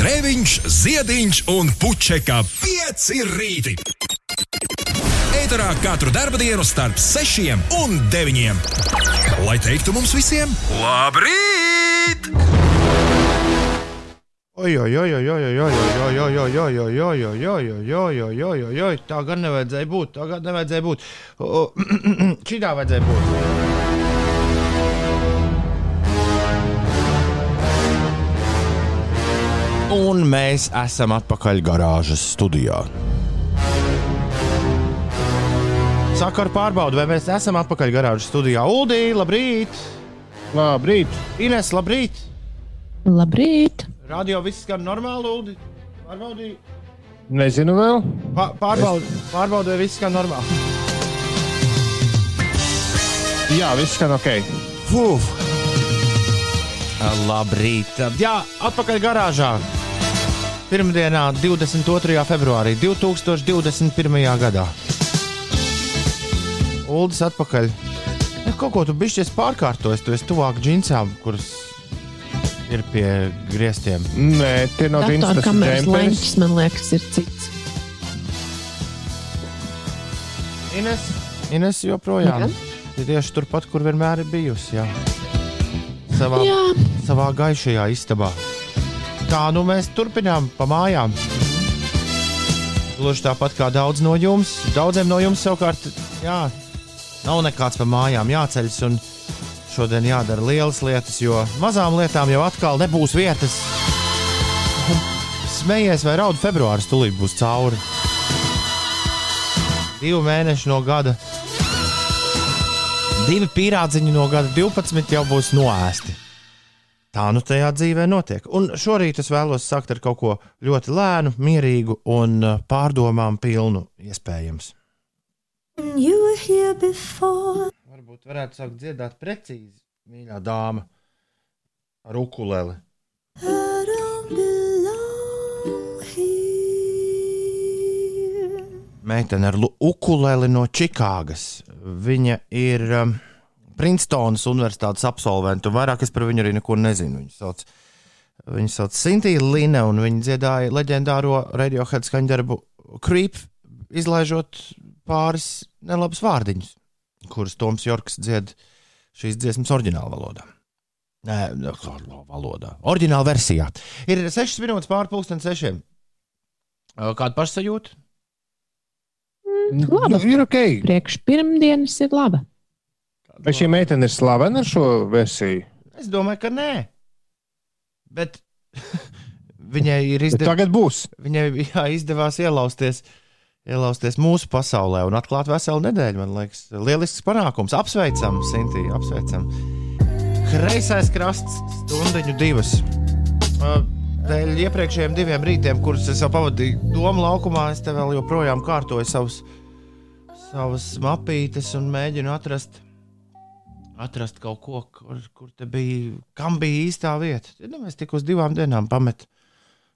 Grēviņš, Ziediņš un Puķeka 5 rīti. Eterā katru dienu starp 6 un 9. Lai teiktu mums visiem, labrīt! Tā gan nevajadzēja būt. Tā gan nevajadzēja būt. Šitā vajadzēja būt. Un mēs esam atpakaļ garāžas studijā. Saka ar pārbaudu, vai mēs esam atpakaļ garāžas studijā. Uldī, labrīt! Labrīt! Ines, labrīt! Labrīt! Radio viss skan normāli, Uldi. Pārbaudīju. Nezinu vēl. Pā- Pārbaudi, pārbaudi, vai viss skan normāli. Jā, viss skan ok. Fuf. Labrīt. Jā, atpakaļ garāžā. Pirmdienā, 22. februārī 2021. gadā. Uldis atpakaļ. Ja, kaut ko tu bišķies pārkārtojis, tu esi tuvāk džinsām, kuras ir pie griestiem. Nē, tie nav Datora džins, tas ir leņķis, man liekas, ir cits. Ines, Ines joprojām Gan? ir tieši turpat, kur vienmēr ir bijusi. Jā. Savā, Jā, savā gaišajā istabā. Tā nu mēs turpinām pa mājām. Gluži tāpat kā daudz no jums. Daudziem no jums savukārt, jā, nav nekāds pa mājām jāceļas. Un šodien jādara lielas lietas, jo mazām lietām jau atkal nebūs vietas. Smejies vai raud februāris, tūlīt būs cauri. Divi mēneši no gada. Divi pīrādziņi no gada 12 jau būs noēsti. Tā nu tajā dzīvē notiek. Un šorīt es vēlos sākt ar kaut ko ļoti lēnu, mierīgu un uh, pārdomām pilnu, iespējams. Varbūt varētu sākt dziedāt precīzi, mīļā dāma, ar ukuleli. Meitene ar ukuleli no Čikāgas. Viņa ir um, Princetonas Universitātes absolvente, un vairāk es par viņu arī neko nezinu. Viņu sauc, viņu sauc Sintīna Lina, un viņa dziedāja leģendāro radiohead skaņdarbu Creep, izlaižot pāris nelabus vārdiņus, kurus Toms Jorks dzied šīs dziesmas oriģinālā valodā. Nē, no, valodā. Oriģinālā versijā. Ir 6 minūtes pārpusdienas sešiem. Kāda pašsajūta? Laba. Nu, ir ok. priekš pirmdienas ir laba. Vai šī meitene ir slavena ar šo versiju? Es domāju, ka nē. Bet viņai ir izdevies, Tagad būs. viņai jā, izdevās ielausties, ielausties mūsu pasaulē un atklāt veselu nedēļu. Man liekas, lielisks panākums. Apsveicam, Sintīna, apsveicam. Kreisais krasts, stundiņu divas. Uh, Dēļ iepriekšējiem diviem rītiem, kurus es jau pavadīju Doma laukumā, es te vēl joprojām kārtoju savus, savas mapītes un mēģinu atrast, atrast kaut ko, kur, kur bija, kam bija īstā vieta. Tad, nu, es tikai uz divām dienām pametu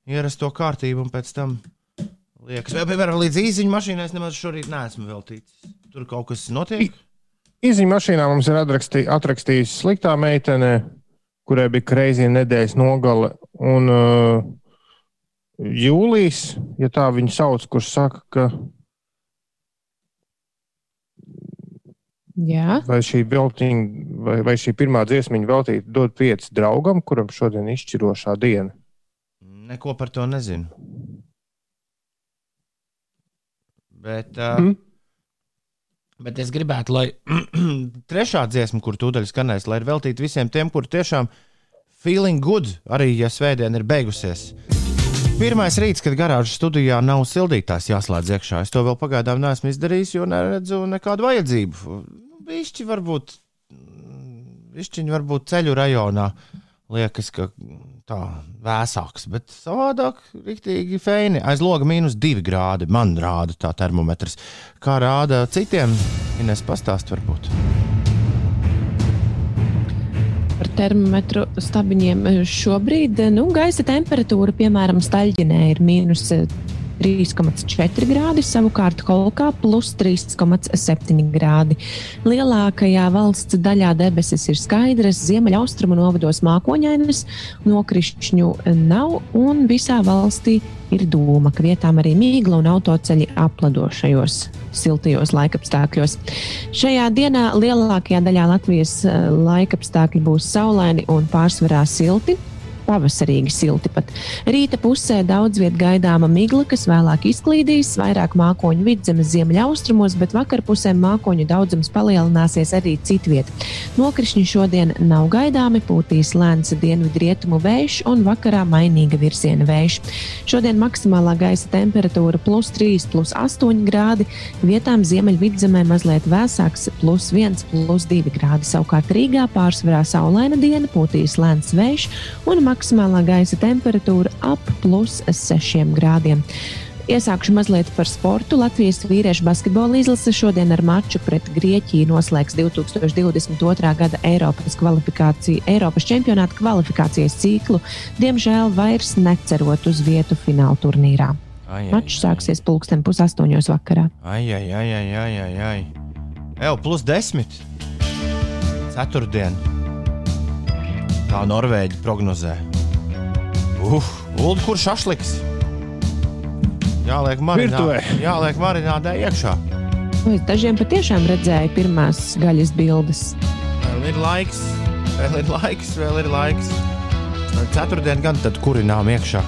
ierasto kārtību, un pēc tam liekas, vai piemēram līdz īziņu mašīnai es nemaz šorīt neesmu vēl ticis. Tur kaut kas notiek. Īziņā mašīnā mums ir atrakstī, atrakstījusi sliktā meitene, kurai bija kreizī nedēļas nogale. Un uh, jūlijas, ja tā viņu sauc, kurš saka, ka Jā, vai šī, veltiņa, vai, vai šī pirmā dziesmiņa veltīta dod pieci draugam, kuram šodien izšķirošā diena. Neko par to nezinu. Bet, uh, Mhm. bet es gribētu, lai trešā dziesma, kur tūdaļ skanēs, lai ir veltīta visiem tiem, kur tiešām feeling good, arī ja svētdiena ir beigusies. Pirmais rīts, kad garāžas studijā nav sildītājs jāslēdz iekšā. Es to vēl pagaidām neesmu izdarījis, jo neredzu nekādu vajadzību. Višķi varbūt, višķiņi varbūt ceļu rajonā liekas, ka tā vēsāks, bet savādāk rīktīgi feini. Aiz loga mīnus 2 grādi. Man rāda tā termometrs. Kā rāda citiem, Ines pastāst varbūt. Par termometru stabiņiem. Šobrīd nu, gaisa temperatūra, piemēram, Staļģinē ir mīnus 3,4 grādi, savukārt Kolkā plus 3,7 grādi. Lielākajā valsts daļā debesis ir skaidras, ziemeļaustrumu novados mākoņainas, nokrišņu nav un visā valstī ir doma, ka vietām arī mīgla un autoceļi apladošajos siltajos laikapstākļos. Šajā dienā lielākajā daļā Latvijas eh, laikapstākļi būs saulaini un pārsvarā silti pavasarīgi silti. Pat. Rīta pusē daudz vietā gaidāma migla, kas vēlāk izklīdīs, vairāk mākoņu vidzemes ziemeļaustrumos, bet vakar pusē mākoņu daudzums palielināsies arī citviet. Nokrišņi šodien nav gaidāmi, pūtīs lēns dienvidrietumu vējš un vakarā mainīga virziena vējš. Šodien maksimālā gaisa temperatūra plus 3, plus 8 grādi, vietām ziemeļvidzemē mazliet vēsāks, plus 1, plus 2 grādi. Savukārt Rīgā pārsvarā saulaina diena, pūtīs lēns vējš un maksimālā gaisa temperatūra ap plus 6 grādiem. Iesākšu mazliet par sportu. Latvijas vīriešu basketbola izlase šodien ar maču pret Grieķiju noslēgs 2022. gada Eiropas, Eiropas čempionāta kvalifikācijas ciklu, diemžēl vairs necerot uz vietu fināla turnīrā. Ai, ai, Mačs sāksies pulksten pusaustoņos vakarā. Ai, ai, ai, ai, ai, ai. Evo, plus desmit. Ceturtdien. Tā Norvēģi prognozē. Uf, Ulu, kurš šašliks? Jāliek marinā, Virtuvē. jāliek marinādē iekšā. Vai dažiem patiešām redzēja pirmās gaļas bildes? Vēl ir laiks, vēl ir laiks, vēl ir laiks. Ceturtdien gan tad kurinām iekšā.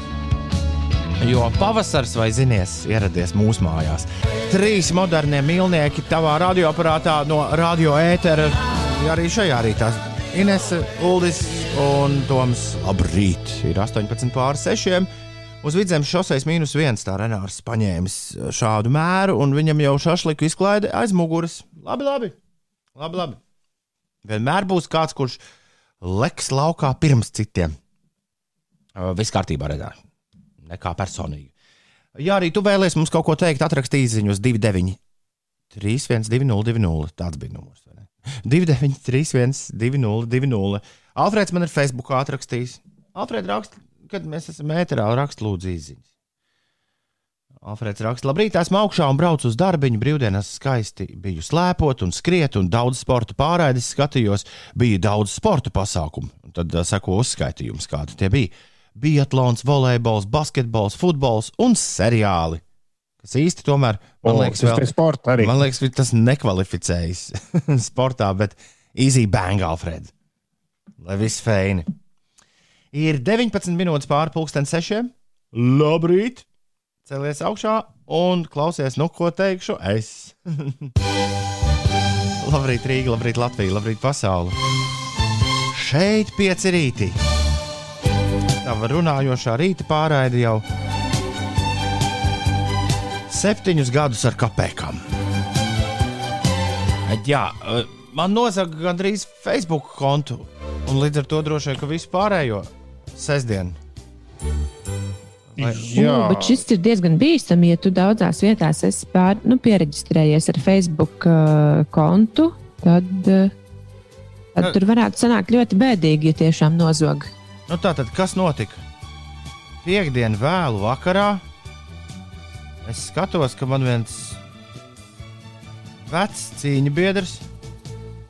Jo pavasars, vai zinies, ieradies mūsu mājās. Trīs modernie mīlnieki tavā radioaparātā no radio ētera. Arī šajā rītā Inese, Uldis un Toms. Labrīt! Ir 18 pār 6. Uz vidzemes šoseis mīnus viens tā Renārs paņēmis šādu mēru, un viņam jau šašliku izklaide aiz muguras. Labi, labi. labi, labi. Vienmēr būs kāds, kurš leks laukā pirms citiem. Viss kārtībā, redzē. Nekā personīgi. Ja arī tu vēlēsies mums kaut ko teikt, atrakstīt ziņu uz 29, 3120, tāds bija numurs. Vai ne? 29, 31, 20, Alfrēds man ir Facebook atrakstījis. Alfrēds raksta, kad mēs esam ēterā, raksta lūdzu izziņas. Alfrēds raksta, labrīt, esmu augšā un braucu uz darbiņu. Brīvdienas skaisti biju slēpot un skriet, un daudz sporta pārraides skatījos. Bija daudz sporta pasākumu. Un Tad uh, seko uzskaitījums, kādi tie bija. Biatlons, volejbols, basketbols, futbols un seriāli. Kas īsti tomēr, man liekas, tas vēl, ir sports arī. man liekas tas nekvalificējas sportā, bet easy bang, Alfred. Lai viss feini. Ir 19 minūtes pāri pusdien sešiem. Labrīt! Celies augšā un klausies, nu, ko teikšu es. labrīt, Rīga, labrīt, Latvija, labrīt, pasaule. Šeit pieci rīti. Tava runājošā rīta pārraide jau septiņus gadus ar kapekām. Jā, eh, man nosaka gandrīz Facebook kontu, un līdz ar to droši vien, ka visu pārējo sestdienu. Vai- Jā, U, bet šis ir diezgan bīstami, ja tu daudzās vietās esi pār, nu, pieregistrējies ar Facebook uh, kontu. Tad, uh, tad Nu- tur varētu sanākt ļoti bēdīgi, ja tiešām nozog. Nu, tā tad, kas notika? Piektdien vēlu vakarā es skatos, ka man viens vecs cīņa biedrs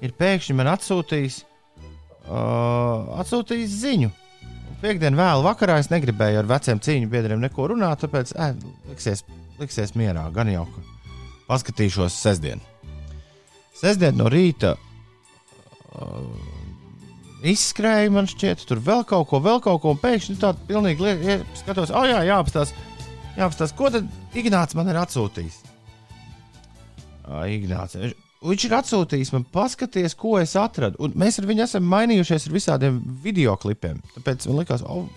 ir pēkšņi man atsūtījis, uh, atsūtījis ziņu. Piektdien vēlu vakarā es negribēju ar veciem cīņu biedriem neko runāt, tāpēc eh, liksies, liksies mierā, gan jau ka paskatīšos sestdien. Sestdien no rīta izskrēja, man šķiet, tur vēl kaut ko, vēl kaut ko, un pēkšņi tādu pilnīgi liek, ie- skatos, oh, jā, jāapstāsta, jāapstāsta, ko tad Ignāts man ir atsūtījis. Ignāts. viņš- Viņš ir atsūtījis man, paskaties, ko es atradu. Un mēs ar viņu esam mainījušies ar visādiem video klipiem. Tāpēc man liekas, oh,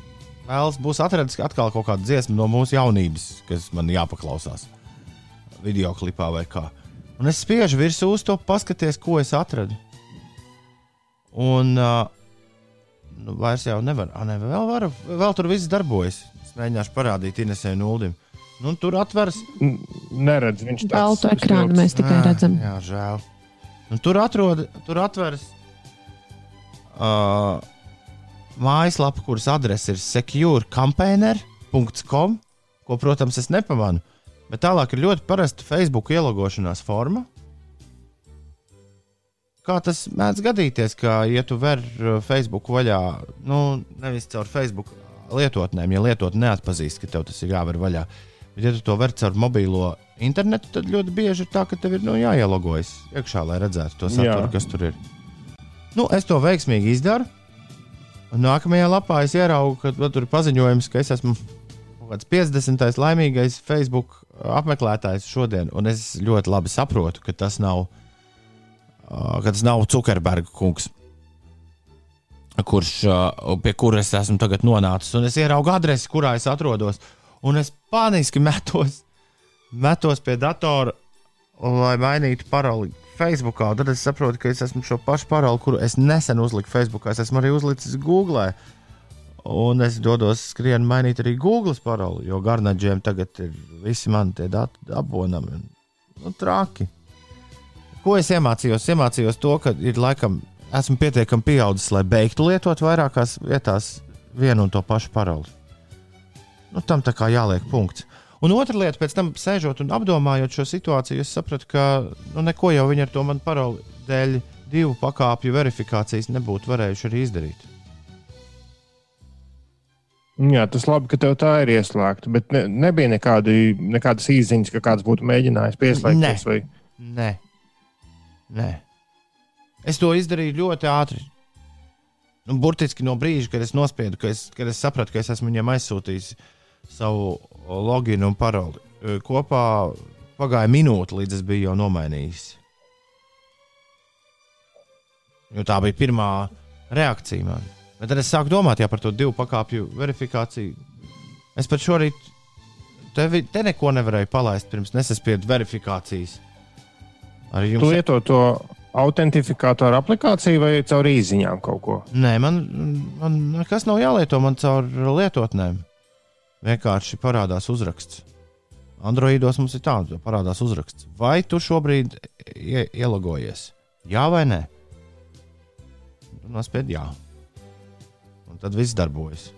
vēls būs atradis atkal kaut kādu dziesmu no mūsu jaunības, kas man jāpaklausās. Video klipā vai kā. Un es spiežu virsū uz to, paskaties, ko es atradu. Un uh, nu, vairs jau nevar. A, ne, vēl, var, vēl tur viss darbojas. Mēģināšu parādīt Inesē Nuldim. Nu, tur atveras. neredz viņš tāds Baltu ekrānu mēs tikai Ā, redzam. Jā, žēl. Nu, tur, atrod, tur atveras uh, mājaslapa, kuras adrese ir securecampaigner.com, ko, protams, es nepamanu. Bet tālāk ir ļoti parasta Facebook ielogošanās forma. Kā tas mēdz gadīties, ka, ja tu vari Facebook vaļā, nu, nevis caur Facebook lietotnēm, ja lietotne neatpazīst, ka tev tas ir jāver vaļā, bet, ja tu to vari caur mobilo internetu, tad ļoti bieži ir tā, ka tev ir nu, jāielogojas iekšā, lai redzētu to saturu, Jā. kas tur ir. Nu, es to veiksmīgi izdaru. Un nākamajā lapā es ieraugu, ka tur ir paziņojums, ka es esmu kāds 50. laimīgais Facebook apmeklētājs šodien. Un es ļoti labi saprotu, ka tas nav, ka tas nav Zuckerberga kungs. Kurš, ā, pie kuras es esmu tagad nonācis, un es ieraugu adresi, kurā es atrodos. Un es paniski metos, metos pie datora, lai mainītu paroli Facebook. Tad es saprotu, ka es esmu šo pašu paroli, kuru es nesen uzliku Facebook. Es esmu arī uzlicis Google. Un es dodos skrienu mainīt arī Google paroli, jo garnaģiem tagad ir visi mani tie dati abonami. Nu, traki. Ko es iemācījos? Iemācījos to, ka ir laikam, esmu pietiekami pieaudzis, lai beigtu lietot vairākās vietās vienu un to pašu paroli. Nu, tam tā kā jāliek punkts. Un otra lieta, pēc tam sēžot un apdomājot šo situāciju, es sapratu, ka nu, neko jau viņi ar to manu paroli dēļ divu pakāpju verifikācijas nebūtu varējuši arī izdarīt. Jā, tas labi, ka tev tā ir ieslēgta, bet ne, nebija nekādi, nekādas īsiņas, ka kāds būtu mēģinājis pieslēgties. Vai... Nē. Nē. Es to izdarīju ļoti ātri. Nu, burtiski no brīža, kad es nospiedu, ka es, kad es sapratu, ka es esmu viņiem aizsūtījis savu loginu un paroli. Kopā pagāja minūte, līdz es biju jau nomainījis. Jo tā bija pirmā reakcija man. Bet tad es sāku domāt jā, par to divu pakāpju verifikāciju. Es pat šorīt te, vi- te neko nevarēju palaist pirms nesaspiedu verifikācijas. Arī Tu jums lieto to autentifikātoru aplikāciju vai caur īsiņām kaut ko? Nē, man, man nekas nav jālieto man caur lietotnēm. Vienkārši parādās uzraksts. Androidos mums ir tāds, ka parādās uzraksts. Vai tu šobrīd ie, ielogojies? Jā vai nē? Nospied jā. Un tad viss darbojas.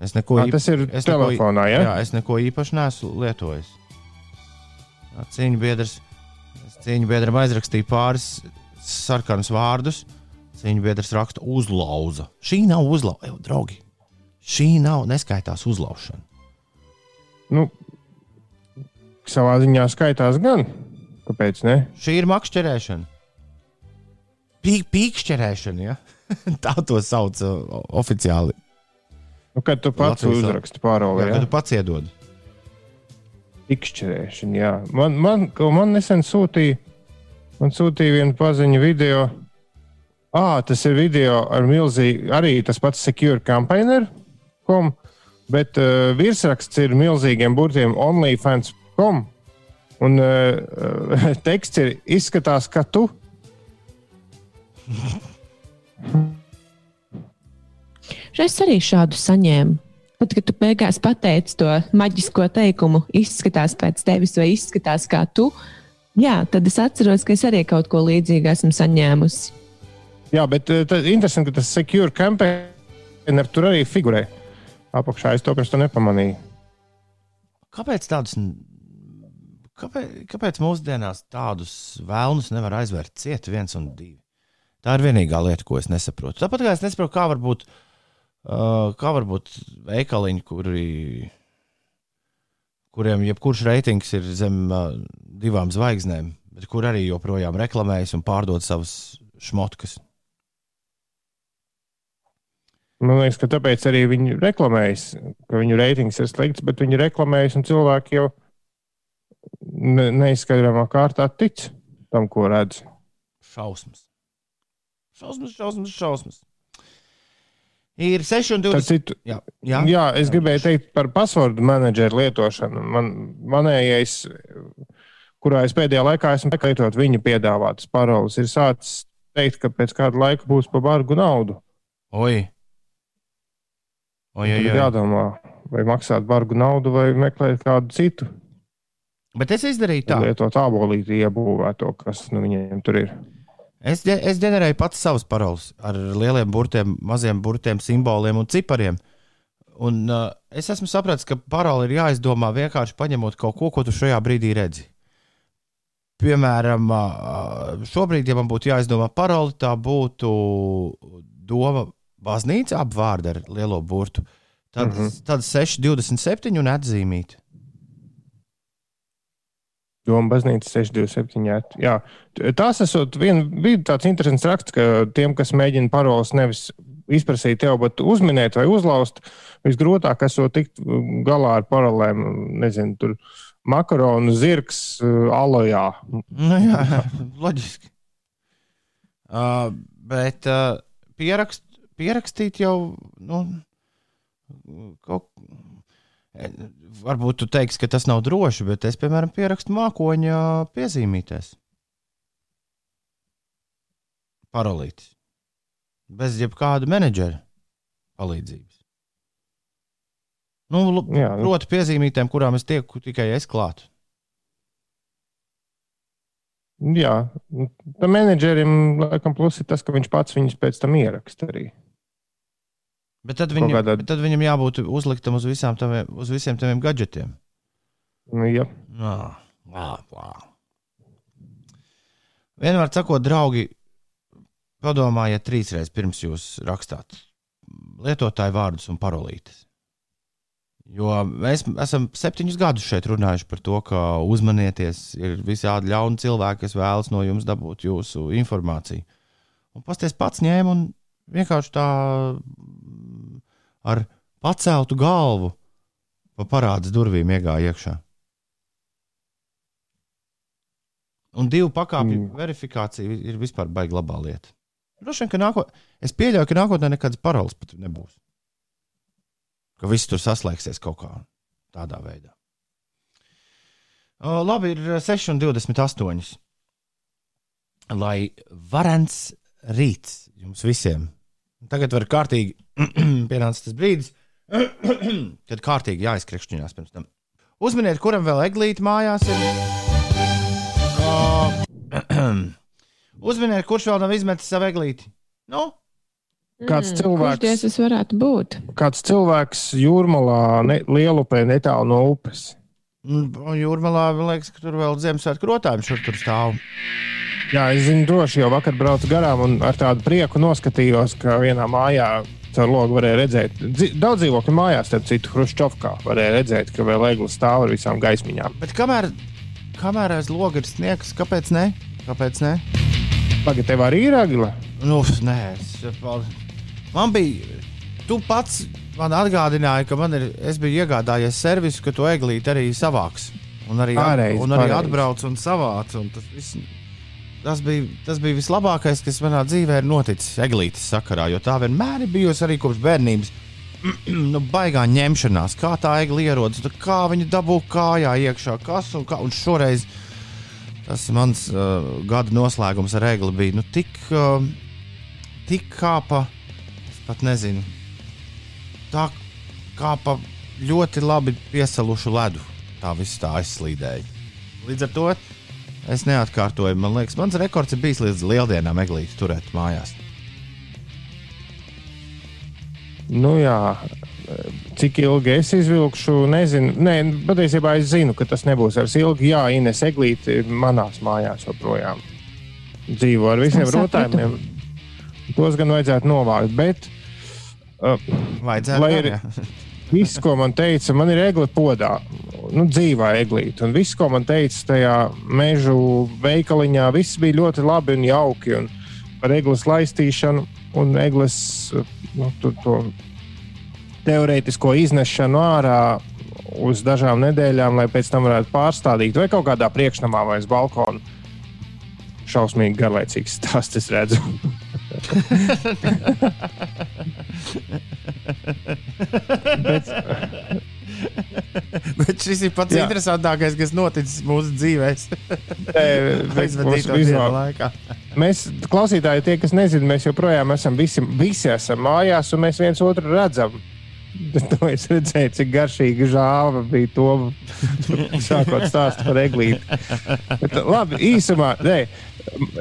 Es neko Ā, īpaši tas ir es neko- telefonā, ja? Jā, es neko īpaši neesmu lietojis. Cīņu biedrs, cīņu biedram aizrakstīju pāris sarkanus vārdus. Cīņu biedrs raksta uzlauza. Šī nav uzlauza, draugi. Šī nav neskaitās uzlaušana. Nu, savā ziņā skaitās gan. Kāpēc ne? Šī ir makšķerēšana. Pīk, pīkšķerēšana, ja? tā to sauc uh, oficiāli. Nu, kad tu pats Latvijas uzraksti pāroli, ja? kad tu pats iedod. Ikšķerēšana, jā. Man, man, man nesen sūtīja, man sūtīja vienu paziņu video. Ah, tas ir video ar milzīgu, arī tas pats Secure Campaigner, kom, bet uh, virsraksts ir milzīgiem burtiem OnlyFans.com. Un uh, teksts ir izskatās, ka tu. Es arī šādu saņēmu. Pat, kad tu beigās pateici to maģisko teikumu, izskatās pēc tevis vai izskatās kā tu, jā, tad es atceros, ka es arī kaut ko līdzīgu esmu saņēmusi. Jā, bet uh, tas ir interesanti, ka tas Secure Campaigner tur arī figurē. Apakšā es to pirms tam nepamanīju. Kāpēc tādus? Kāpēc, kāpēc mūsdienās tādus vēlnus nevar aizvērt cieti viens un divi? Tā ir vienīgā lieta, ko es nesaprotu. Tāpat kā es nesaprotu, kā var būt, uh, kā var būt veikaliņi, kuri, kuriem jebkurš reitings ir zem uh, divām zvaigznēm, bet kur arī joprojām reklamējas un pārdod savas šmotkas. Man liekas, ka tāpēc arī viņi reklamējas, ka viņu reitings ir slikts, bet viņi reklamējas un cilvēki jau ne, neizskaidrojamā kārtā tic tam, ko redz. Šausmas. Šausmas, šausmas, šausmas. Ir 6 un Tad 20. citu, Jā, jā, jā, es gribēju teikt par passwordu menedžeru lietošanu. Man, manējais, kurā es pēdējā laikā esmu lietot viņa piedāvātas paroles, ir sācis teikt, ka pēc kāda laika būs par bargu naudu. Oi. Oi, oi, oi. jādomā, vai maksāt bargu naudu, vai meklēt kādu citu. Bet es izdarīju tā. Lietot abolīti iebūvēto, kas nu, viņiem tur ir. Es, es ģenerēju pats savus paroles ar lieliem burtiem, maziem burtiem, simboliem un cipariem. Un, uh, es esmu sapratis, ka paroli ir jāizdomā vienkārši paņemot kaut ko, ko tu šajā brīdī redzi. Piemēram, uh, šobrīd, ja man būtu jāizdomā paroli, tā būtu doma baznīca ap vārdu ar lielo burtu. Tad, mm -hmm. tad 6, 27 un atzīmīt. Doma baznīca 627. Jā, tās esot vien, bija tāds interesants raksts, ka tiem, kas mēģina paroles nevis izprasīt tev, bet uzminēt vai uzlaust, visgrūtāk esot tikt galā ar paralēm, nezinu, tur makaronu zirgs uh, alojā. Nu, jā, jā, loģiski. Uh, bet uh, pierakst, pierakstīt jau. Nu, kaut, varbūt tu teiksi, ka tas nav droši, bet es, piemēram, pierakstu mākoņa piezīmīties. Parolītis. Bez jebkāda menedžera palīdzības. Nu, Jā, nu. proti, piezīmītēm, kurām es tieku tikai es klātu. Jā, tam menedžerim laikam plus ir tas, ka viņš pats viņus pēc tam ieraksta arī. Bet tad, viņam, kādā- bet tad viņam jābūt uzliktam uz, taviem, uz visiem taviem gadgetiem. Nu, jā. Nā, lā, lā. Vienmēr sakot, draugi, padomājiet trīsreiz pirms jūs rakstāt lietotāju vārdus un parolītes. Jo mēs esam septiņus gadus šeit runājuši par to, ka uzmanieties, ir visādi ļauni cilvēki, kas vēlas no jums dabūt jūsu informāciju. Un pasties pats ņēma un vienkārši tā ar paceltu galvu pa parādas durvīm iegāja iekšā. Un divu pakāpju mm. Verifikācija ir vispār baigta labā lieta. Droši vien, ka nākotnē, es pieļauju, ka nākotnē nekādas paroles pat nebūs. Ka viss tur saslēgsies kaut kā tādā veidā. O, labi, ir 6,28. Lai varants rīts jums visiem. Tagad var kārtīgi pienācis tas brīdis, kad kārtīgi jāizkrišķinās pirms tam. Uzminiet, kuram vēl eglīte mājās ir. Uzminiet, kurš vēl nav izmetis savu eglīti. Nu, Kāds cilvēks- Kurš dievs tas varētu būt? Kāds cilvēks jūrmalā, ne, lielupē, netālu no upes. un jūrmalā man liekas, ka tur vēl Ziemassvētku rotājumi šur tur stāv. Jā, es zinu, droši jau vakar braucu garām un ar tādu prieku noskatījos, ka vienā mājā caur logu varēja redzēt, daudz dzīvokļu mājās, starp citu, Hruščovkā varēja redzēt, ka vēl eglis stāv ar visām gaismiņām. Bet kamēr, kamēr aiz loga ir sniegs, kāpēc ne? Kāpēc ne? Pagaid, tev arī ir agla? Nu, nē, es, man bija. Tu pats man atgādināji, ka man ir, es biju iegādājies servisu, ka tu eglīti arī savāks. Un arī, Pareizi, un arī pareizi. atbrauc un savāc. Un tas, viss, tas, bija, tas bija vislabākais, kas manā dzīvē ir noticis eglītes sakarā, jo tā vienmēr ir bijusi arī kopš bērnības. nu, baigā ņemšanās, kā tā egli ierodas, kā viņa dabū kājā iekšā, kas un kā. Un šoreiz tas mans uh, gada noslēgums ar egli bija nu, tik, uh, tik kā pa, es pat nezinu, tā kā pa ļoti labi piesalušu ledu. Tā viss tā aizslīdēja. Līdz ar to es neatkārtoju. Man liekas, mans rekords ir bijis līdz lieldienām eglīti turēt mājās. Nu jā, cik ilgi es izvilkšu, nezinu. Nē, patiesībā es zinu, ka tas nebūs ar ilgi. Jā, Ines Eglīte manās mājās joprojām. Dzīvo ar visiem rotājumiem. Tos gan vajadzētu novākt. Bet uh, Vajadzētu Lai jā. viss, ko man teica, man ir egli podā. Nu, dzīvā eglīte. Un viss, ko man teica tajā mežu veikaliņā, viss bija ļoti labi un jauki. Un par eglis laistīšanu un eglis nu, tu, to teorētisko iznešanu ārā uz dažām nedēļām, lai pēc tam varētu pārstādīt vai kaut kādā priekšnamā vai uz balkona. Šausmīgi garlaicīgs stāsts, es redzu. Bet, Bet šis ir pats Jā. interesantākais, kas noticis mūsu dzīvēm. Mēs, klausītāji, tie, kas nezina, mēs joprojām esam visi, visi esam mājās, un mēs viens otru redzam. To es redzēju, cik garšīga žāva bija to sākot stāstīt par eglīti. Bet, labi, īsumā, nē,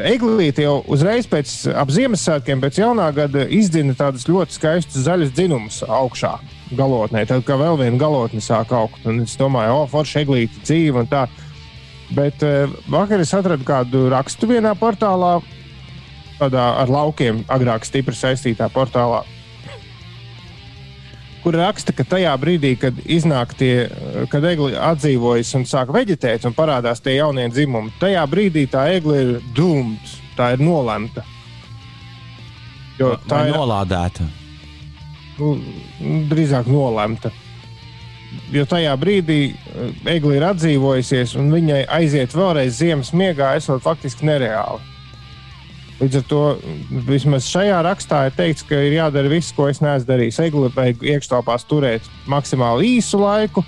eglīte jau uzreiz pēc Ziemassvētkiem, pēc jaunā gada izdzina tādus ļoti skaistus zaļus dzinumus augšā. galotnē. Tad, kā vēl viena galotne sāk augt, un es domāju, o, forši eglīti dzīve un tā. Bet uh, vakar es atradu kādu rakstu vienā portālā, tādā ar laukiem agrāk stipri saistītā portālā, kur raksta, ka tajā brīdī, kad iznāk tie, kad egli atdzīvojas un sāk veģetēt un parādās tie jaunie dzimumi, tajā brīdī tā egli ir dūmta, tā ir nolemta. Jo tā ir ir nolādēta. nu, drīzāk nolemta. Jo tajā brīdī eh, egli ir atdzīvojusies, un viņai aiziet vēlreiz ziemas miegā, esot faktiski nereāli. Līdz ar to vismaz šajā rakstā ir teikts, ka ir jādara viss, ko es neesmu darījis. Egli vajag iekštelpās turēt maksimāli īsu laiku.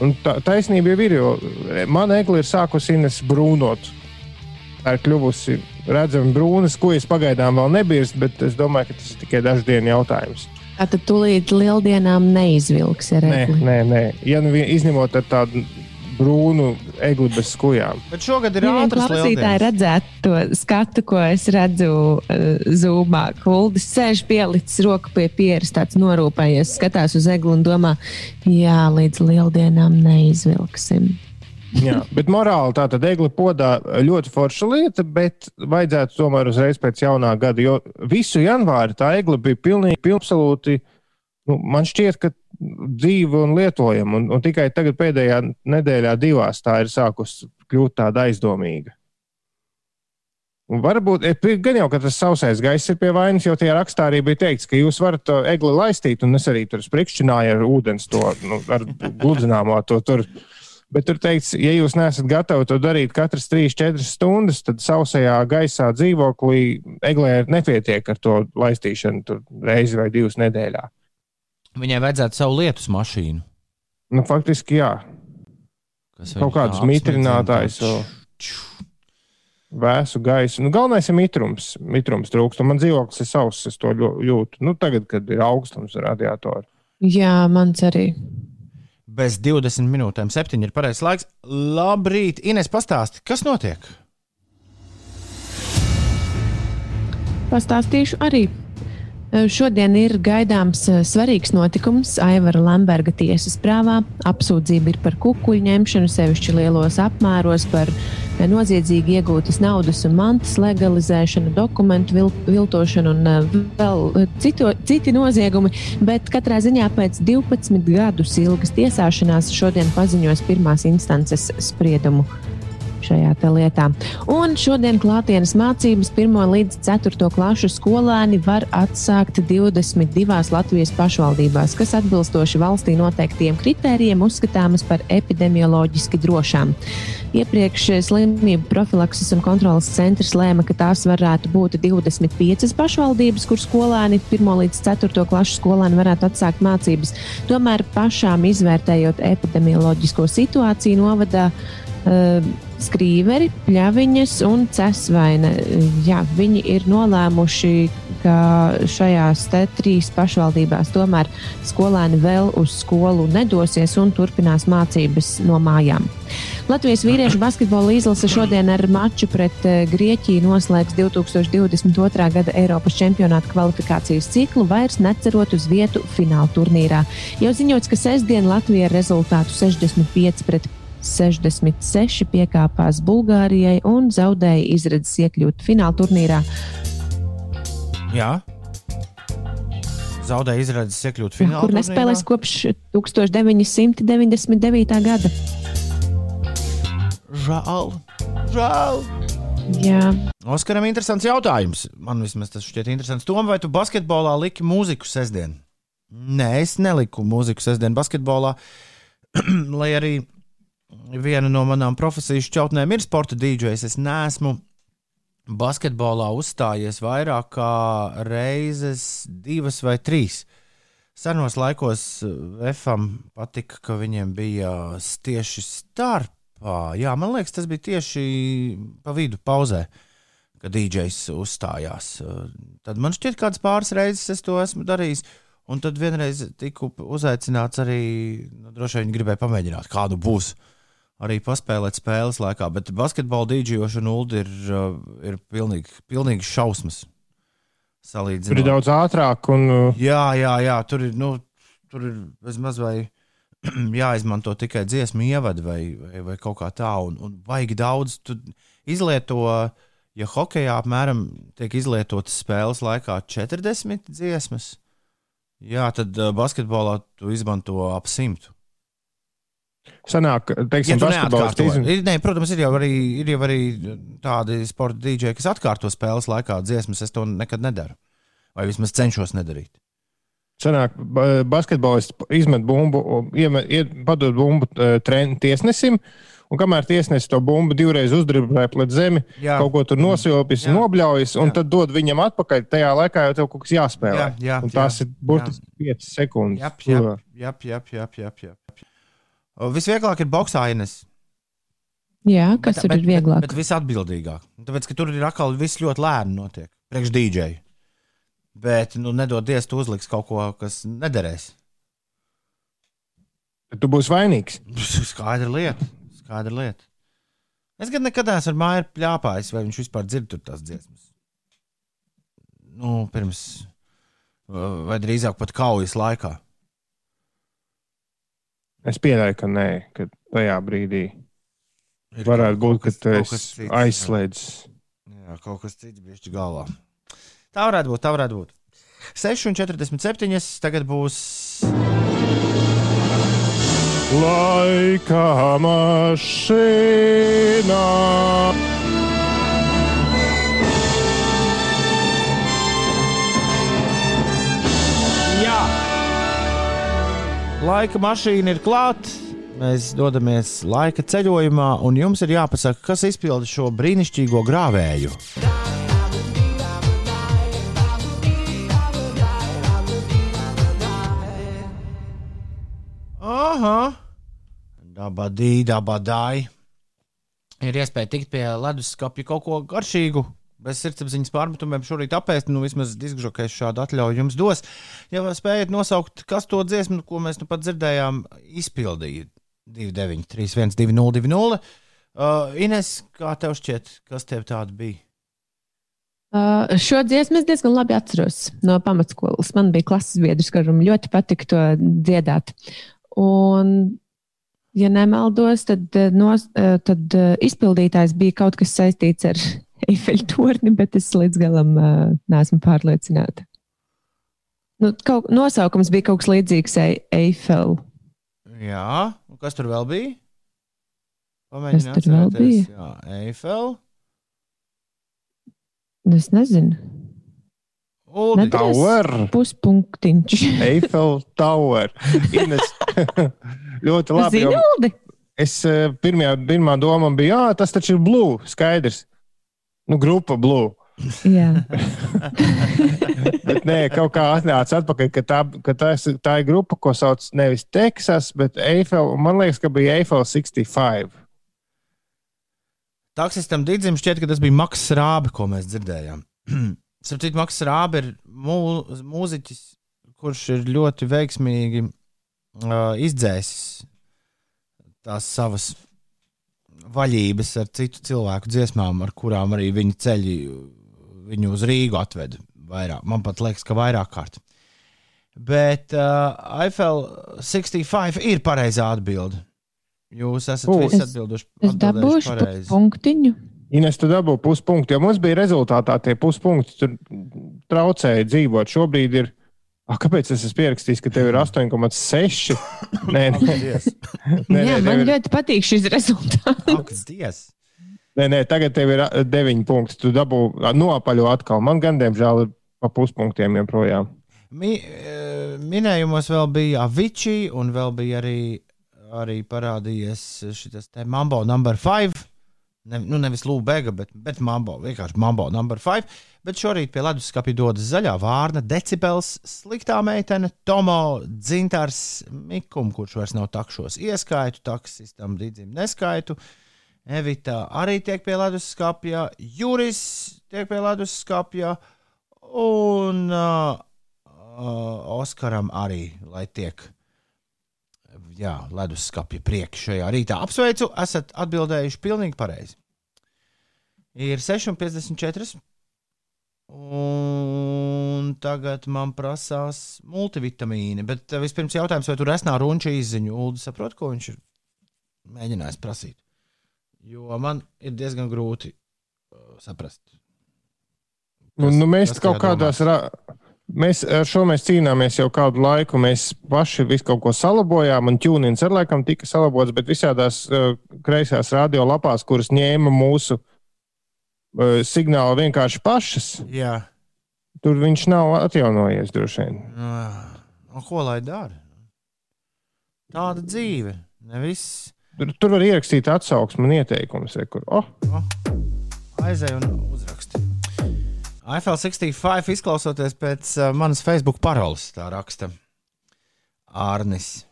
Un tā taisnība jau ir, jo mana egli ir sākusi ines brūnot. Tā ir kļuvusi redzama brūnas, ko es pagaidām vēl nebirstu, bet es domāju, ka tas ir tikai dažu dienu jautājums. Tātad tūlīt lieldienām neizvilks ar Nē, egli. nē, nē. Ja nu izņemot tādu brūnu egli bez skujām. Bet šogad ir Ja vien ātrs klausītāji lieldienas. redzētu to skatu, ko es redzu uh, zūmā. Kuldis sēž pielicis roku pie pieres, tāds norūpējies, skatās uz egli un domā, jā, līdz lieldienām neizvilksim. Jā, bet morāli tā tad egli podā ļoti forša lieta, bet vajadzētu tomēr uzreiz pēc jaunā gada, jo visu janvāri tā egli bija pilnīgi, pilnīgi absolūti, nu, man šķiet, ka dzīva un lietojama, un, un tikai tagad pēdējā nedēļā divās tā ir sākusi kļūt tāda aizdomīga. Un varbūt, e, gan jau, ka tas sausais gaiss ir pie vainas, jo tie rakstā arī bija teikts, ka jūs varat egli laistīt, un es arī tur sprikšķināju ar ūdens to, nu, ar gludzināmo to tur. Bet tur teikts, ja jūs neesat gatavi to darīt katras 3-4 stundas, tad sausajā gaisā dzīvoklī eglē nepietiek ar to laistīšanu reizi vai divas nedēļā. Viņai vajadzētu savu lietus mašīnu. Nu, faktiski, jā, kas kaut kādus tā mitrinātājus, vēsu gaisu. Nu, galvenais ir mitrums. Mitrums trūkst, un man dzīvoklis ir sauss, es to jūtu. Nu, tagad, kad ir augstums radiatori. Jā, mans arī. Bez 20 minūtēm, 7 ir pareizais laiks. Labrīt, Ines, pastāsti, kas notiek? Pastāstīšu arī. Eh, Šodien ir gaidāms eh, svarīgs notikums Aivara Lemberga tiesas prāvā. Apsūdzība ir par kukuļu ņemšanu, sevišķi lielos apmēros, par eh, noziedzīgi iegūtas naudas un mantas legalizēšanu, dokumentu vil viltošanu un vēl cito, citi noziegumi. Bet katrā ziņā pēc 12 gadus ilgas tiesāšanās šodien paziņos pirmās instances spriedumu šajā lietā. Un šodien klātienes mācības 1 līdz 4 klašu skolēni var atsākt 22 Latvijas pašvaldībās, kas atbilstoši valstī noteiktiem kritērijiem uzskatāmas par epidemioloģiski drošām. Iepriekš slimību profilakses un kontrolas centrs lēma, ka tās varētu būt 25 pašvaldības, kur skolēni 1 līdz 4 klašu skolēni varētu atsākt mācības. Tomēr pašām izvērtējot epidemioloģisko situāciju novadā, uh, Skrīveri, Pļaviņas un Cesvaina. Jā, viņi ir nolēmuši, ka šajās trīs pašvaldībās tomēr skolēni vēl uz skolu nedosies un turpinās mācības no mājām. Latvijas vīriešu basketbola izlase šodien ar maču pret eh, Grieķiju noslēgs 2022. gada Eiropas čempionāta kvalifikācijas ciklu, vairs necerot uz vietu fināla turnīrā. Jau ziņots, ka sestdien Latvija ar rezultātu 65 pret 66 piekāpās Bulgārijai un zaudēja izredzes iekļūt fināla turnīrā. Jā. Zaudēja izredzes iekļūt finālā. kur nespēlēs kopš 1999. gada. Žēl. Žēl. Jā, Oskaram, interesants jautājums. Man vismaz tas šķiet interesants. Tom, vai tu basketbolā liki mūziku sestdien? Nē, es neliku mūziku sestdien basketbolā. Lai arī viena no manām profesijas šķautnēm ir sporta dīdžers, es neesmu basketbolā uzstājies vairāk kā reizes, divas vai trīs. Senos laikos Efam patika, ka viņiem bija tieši starpā. Jā, man liekas, tas bija tieši pa vidu pauzē, kad DJs uzstājās. Tad man šķiet, kādas pāris reizes es to esmu darījis. Un tad vienreiz tiku uzaicināts arī, nu, droši vien gribēju pamēģināt, kādu būs arī paspēlēt spēles laikā. Bet basketbola dīdžiošana ULD ir, uh, ir pilnīgi, pilnīgi šausmas. Tur ir Salīdzinot. daudz ātrāk un uh, Jā, jā, jā, tur ir. Nu, tur ir bezmaz vai jāizmanto tikai dziesmu ievadi vai, vai, vai kaut kā tā, un, un vajag daudz. Izlieto, ja hokeja apmēram tiek izlietotas spēles laikā 40 dziesmas, jā, tad uh, basketbolā tu izmanto ap 100. Sanāk, teiksim, Ja basketbolisti izm- ne, protams, ir jau, arī, ir jau arī tādi sporta dīdžeji, kas atkārto spēles laikā dziesmas. Es to nekad nedaru. Vai vismaz cenšos nedarīt. Sanāk, ba- basketbolists izmet bumbu, iemet, iet, padod bumbu eh, tren, tiesnesim, un kamēr tiesnesis to bumbu divreiz uzdribināja pret zemi, Jā. kaut ko tur nosilpis, Jā. nobļaujas, un Jā. tad dod viņam atpakaļ. Tajā laikā jau tev kaut kas jāspēlē. Jā, jā, un tās jā. ir burtiski 5 sekundes. Jā, jā, jā, jā, jā, jā. Visvieglāk ir boxā, Ines. Jā, kas bet, tur ir vieglāk? Bet, bet visatbildīgāk. Tāpēc, ka tur ir atkal viss ļoti lēni notiek. Priekš dīdžeja. Bet, nu, nedodies, tu uzliks kaut ko, kas nederēs. Tu būsi vainīgs. Skaidra lieta. Skaidra lieta. Es gan nekad neesmu ar māju pļāpājis, vai viņš vispār dzird tur tās dziesmas. Nu, pirms, vai drīzāk pat kaujas laikā. Es pieļauju, ka nē, ka tajā brīdī Ir varētu būt, ka esi cits, jā. Jā, kaut kas cits bija galvā. Tā varētu būt, tā varētu būt. 6,47. Tagad būs. Laika mašīnā. Laika mašīna ir klāta. Mēs dodamies laika ceļojumā, un jums ir jāpasaka, kas izpilda šo brīnišķīgo grāvēju. Aha! Dabadī, dabadai. Ir iespēja tikt pie leduskapja kaut ko garšīgu, bez sirdsapziņas pārmetumiem šorīt apēst. Nu, vismaz diskžokais šādu atļauju jums dos. Ja spējat nosaukt, kas to dziesmu, ko mēs nu pat dzirdējām, izpildīja 29, 31, 202, 2. Uh, Ines, kā tev šķiet, kas tev tāda bija? Uh, šo dziesmu es diezgan labi atceros no pamatskolas. Man bija klases biedrs, kuram ļoti patika to dziedāt. Un, ja nemaldos, tad, eh, nos, eh, tad eh, izpildītājs bija kaut kas saistīts ar Eifeļa torni, bet es līdz galam uh, neesmu pārliecināta. Nu, kaut, nosaukums bija kaut kas līdzīgs Ei- Eifel. Jā, un kas tur vēl bija? Pamēģini Kas tur vēl atcerēties. Jā, Eifel. Es nezinu. Uldi. Nedrīkst. Tower, Puspunktiņš. Eiffel Tower. Ines, ļoti labi. jo Zinaldi? Es pirmajā, pirmā doma bija, ah, tas taču ir Blue. Skaidrs. Nu, grupa Blue. Jā. Bet nē, kaut kā atnāca atpakaļ, ka tā, ka tā, ir- tā ir grupa, ko sauc nevis Teksas, bet Eiffel. Man liekas, ka bija Eiffel 65. Taksistam Digim šķiet, ka tas bija Maks Rābe, ko mēs dzirdējām. Sapratu, Maks Rābe ir mū, mūziķis, kurš ir ļoti veiksmīgi uh, izdzēsis tās savas vaļības ar citu cilvēku dziesmām, ar kurām arī viņa ceļi viņu uz Rīgu atveda. Vairāk. Man pat liekas, ka vairāk kārt. Bet uh, Eiffel 65 ir pareizā atbilde. Jūs esat Ū. visi Es- atbilduši. Es atbildējuši dabūšu pareizi. punktiņu. Ines, tu dabū puspunktu, jo mums bija rezultātā tie puspunkti. Tur traucēja dzīvot. Šobrīd ir. Ah, kāpēc es esmu pierakstījis, ka tev ir 8,6? Nē, nē, nē, Jā, nē, man ir, ļoti patīk šis rezultāts. Nē, nē, tagad tev ir 9 punkti. Tu dabū nopaļo atkal. Man gan, diemžēl, ir pa puspunktiem joprojām. Mi, eh, minējumos vēl bija Avicii, un vēl bija arī, arī parādījies šis te Mambo number 5. Ne, nu, nevis Lūbega, bet, bet Mambo, vienkārši Mambo number 5. Bet šorīt pie leduskapja dodas zaļā vārna, decibels, sliktā meitene, Tomo, dzintars, Mikum, kurš vairs nav takšos, ieskaitu, taksistam, Digim neskaitu. Evita arī tiek pie leduskapja, Juris tiek pie leduskapja, un uh, uh, Oskaram arī, lai tiek jā, leduskapja priekš šajā rītā. Apsveicu, esat atbildējuši pilnīgi pareizi. Ir 6,54. Un tagad man prasās multivitamīni. Bet uh, vispirms jautājums, vai tur esnā runča izziņu? Ulu saprot, ko viņš ir mēģinājis prasīt. Jo man ir diezgan grūti uh, saprast. Nu, Kas- nu, mēs kas kaut kādās. Ra... Mēs ar šo mēs cīnāmies jau kādu laiku. Mēs paši visu kaut ko salabojām, un ķūnins ar laikam tika salabots, bet visādās uh, kreisās radiolapās, kuras ņēma mūsu signālu vienkārši pašas, Jā, tur viņš nav atjaunojies droši vien. un ko lai dara? Tāda dzīve. Nevis Tur, tur var ierakstīt atsauksmi un ieteikumus. Kur, oh, aizēj un uzraksti. iPhone 65 izklausoties pēc uh, manas Facebook paroles, tā raksta Arnis.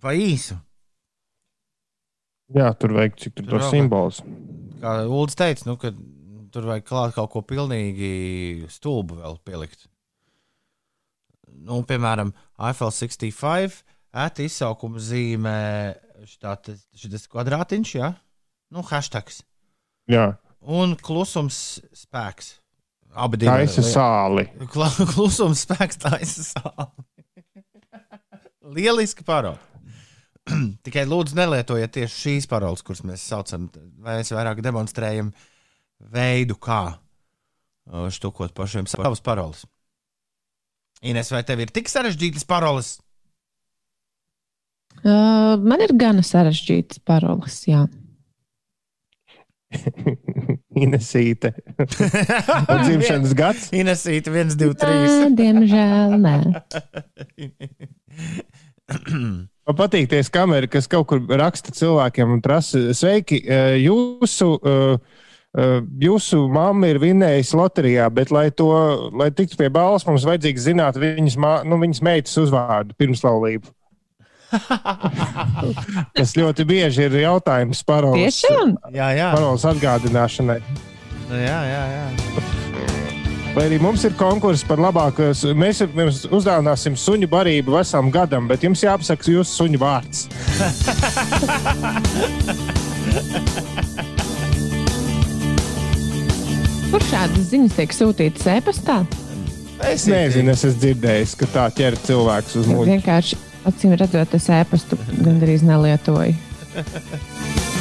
Pa īsu. jā, tur vajag cik tur Tur tos vēl simbolus. Kā Ulrichs teica, nu, ka tur vajag klāt kaut ko pilnīgi stulbu vēl pielikt. Nu, piemēram, iPhone 65 ēta izsaukuma zīmē šis kvadrātiņš, ja? nu, hashtags. Jā, Un klusums spēks. Abi divi taisa sāli. Klusums spēks taisa sāli. Lieliski parole. Tikai lūdzu, nelietojiet tieši šīs paroles, kuras mēs saucam. Mēs vairāk demonstrējam veidu, kā uh, štukot pašiem savas paroles. Ines, vai tev ir tik sarežģītas paroles? Uh, man ir gana sarežģītas paroles. Jā. Inesīte. Un dzimšanas gads. Inesīta 1, 2, 3. Nē, diemžēl nē. Man patīk tie kameri, kas kaut kur raksta cilvēkiem un prasa, sveiki, eh, jūsu, eh, jūsu mamma ir vinējusi loterijā, bet, lai, to, lai tiktu pie balvas, mums vajadzīgs zināt viņas, mā, nu, viņas meitas uzvārdu pirms laulību. Tas ļoti bieži ir jautājums paroles? Jā, jā. paroles atgādināšanai. Nu, jā, jā, jā. Vai arī mums ir konkurss par labāko? Mēs jums uzdāvināsim suņu barību vesam gadam, bet jums jāpasaka jūsu suņu vārds. Kur šādas ziņas tiek sūtītas e-pastā? Es nezinu, es esmu dzirdējis, ka tā ķer cilvēks uz muļķi. Vienkārši acīm redzot, es e-pastu gandrīz nelietoju.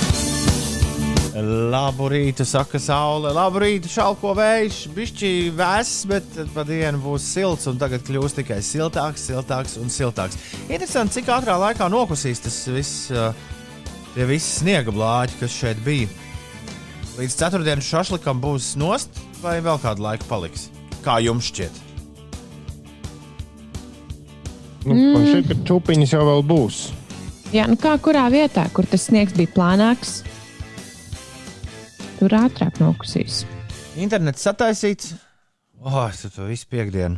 Labu rītu, saka saule. Labu rītu, šalko vējš. Bišķi vēss, bet pa dienu būs silts un tagad kļūs tikai siltāks, siltāks un siltāks. Interesanti, cik ātrā laikā nokusīs tas viss, uh, tie visi sniega blāķi, kas šeit bija. Līdz ceturtdienas šašlikam būs nost, vai vēl kādu laiku paliks? Kā jums šķiet? Nu, man šķiet, ka čūpiņas jau vēl būs. Jā, nu kā kurā vietā, kur tas sniegs bija plānāks, tur ātrāk nokusīs. Internets sataisīts. Oh, es to visu piekdienu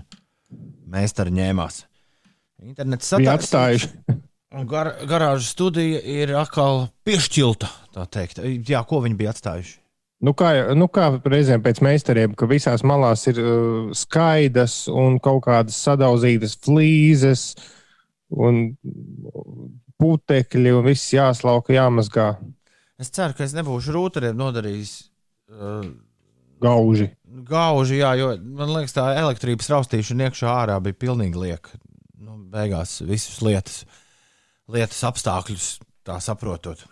meistari ņēmās. Internets sataisīts. Gar, garāžas studija ir atkal piešķilta. Jā, ko viņi bija atstājuši? Nu kā, nu kā reizēm pēc meistariem, ka visās malās ir uh, skaidrs un kaut kādas sadauzītas flīzes un putekļi un viss jāslauka, jāmazgā Es ceru, ka es nebūšu rūtariem nodarījis uh, gauži. gauži, jā, jo man liekas, tā elektrības raustīšana iekšā ārā bija pilnīgi lieka. Nu, beigās visas lietas, lietas apstākļus tā saprotot.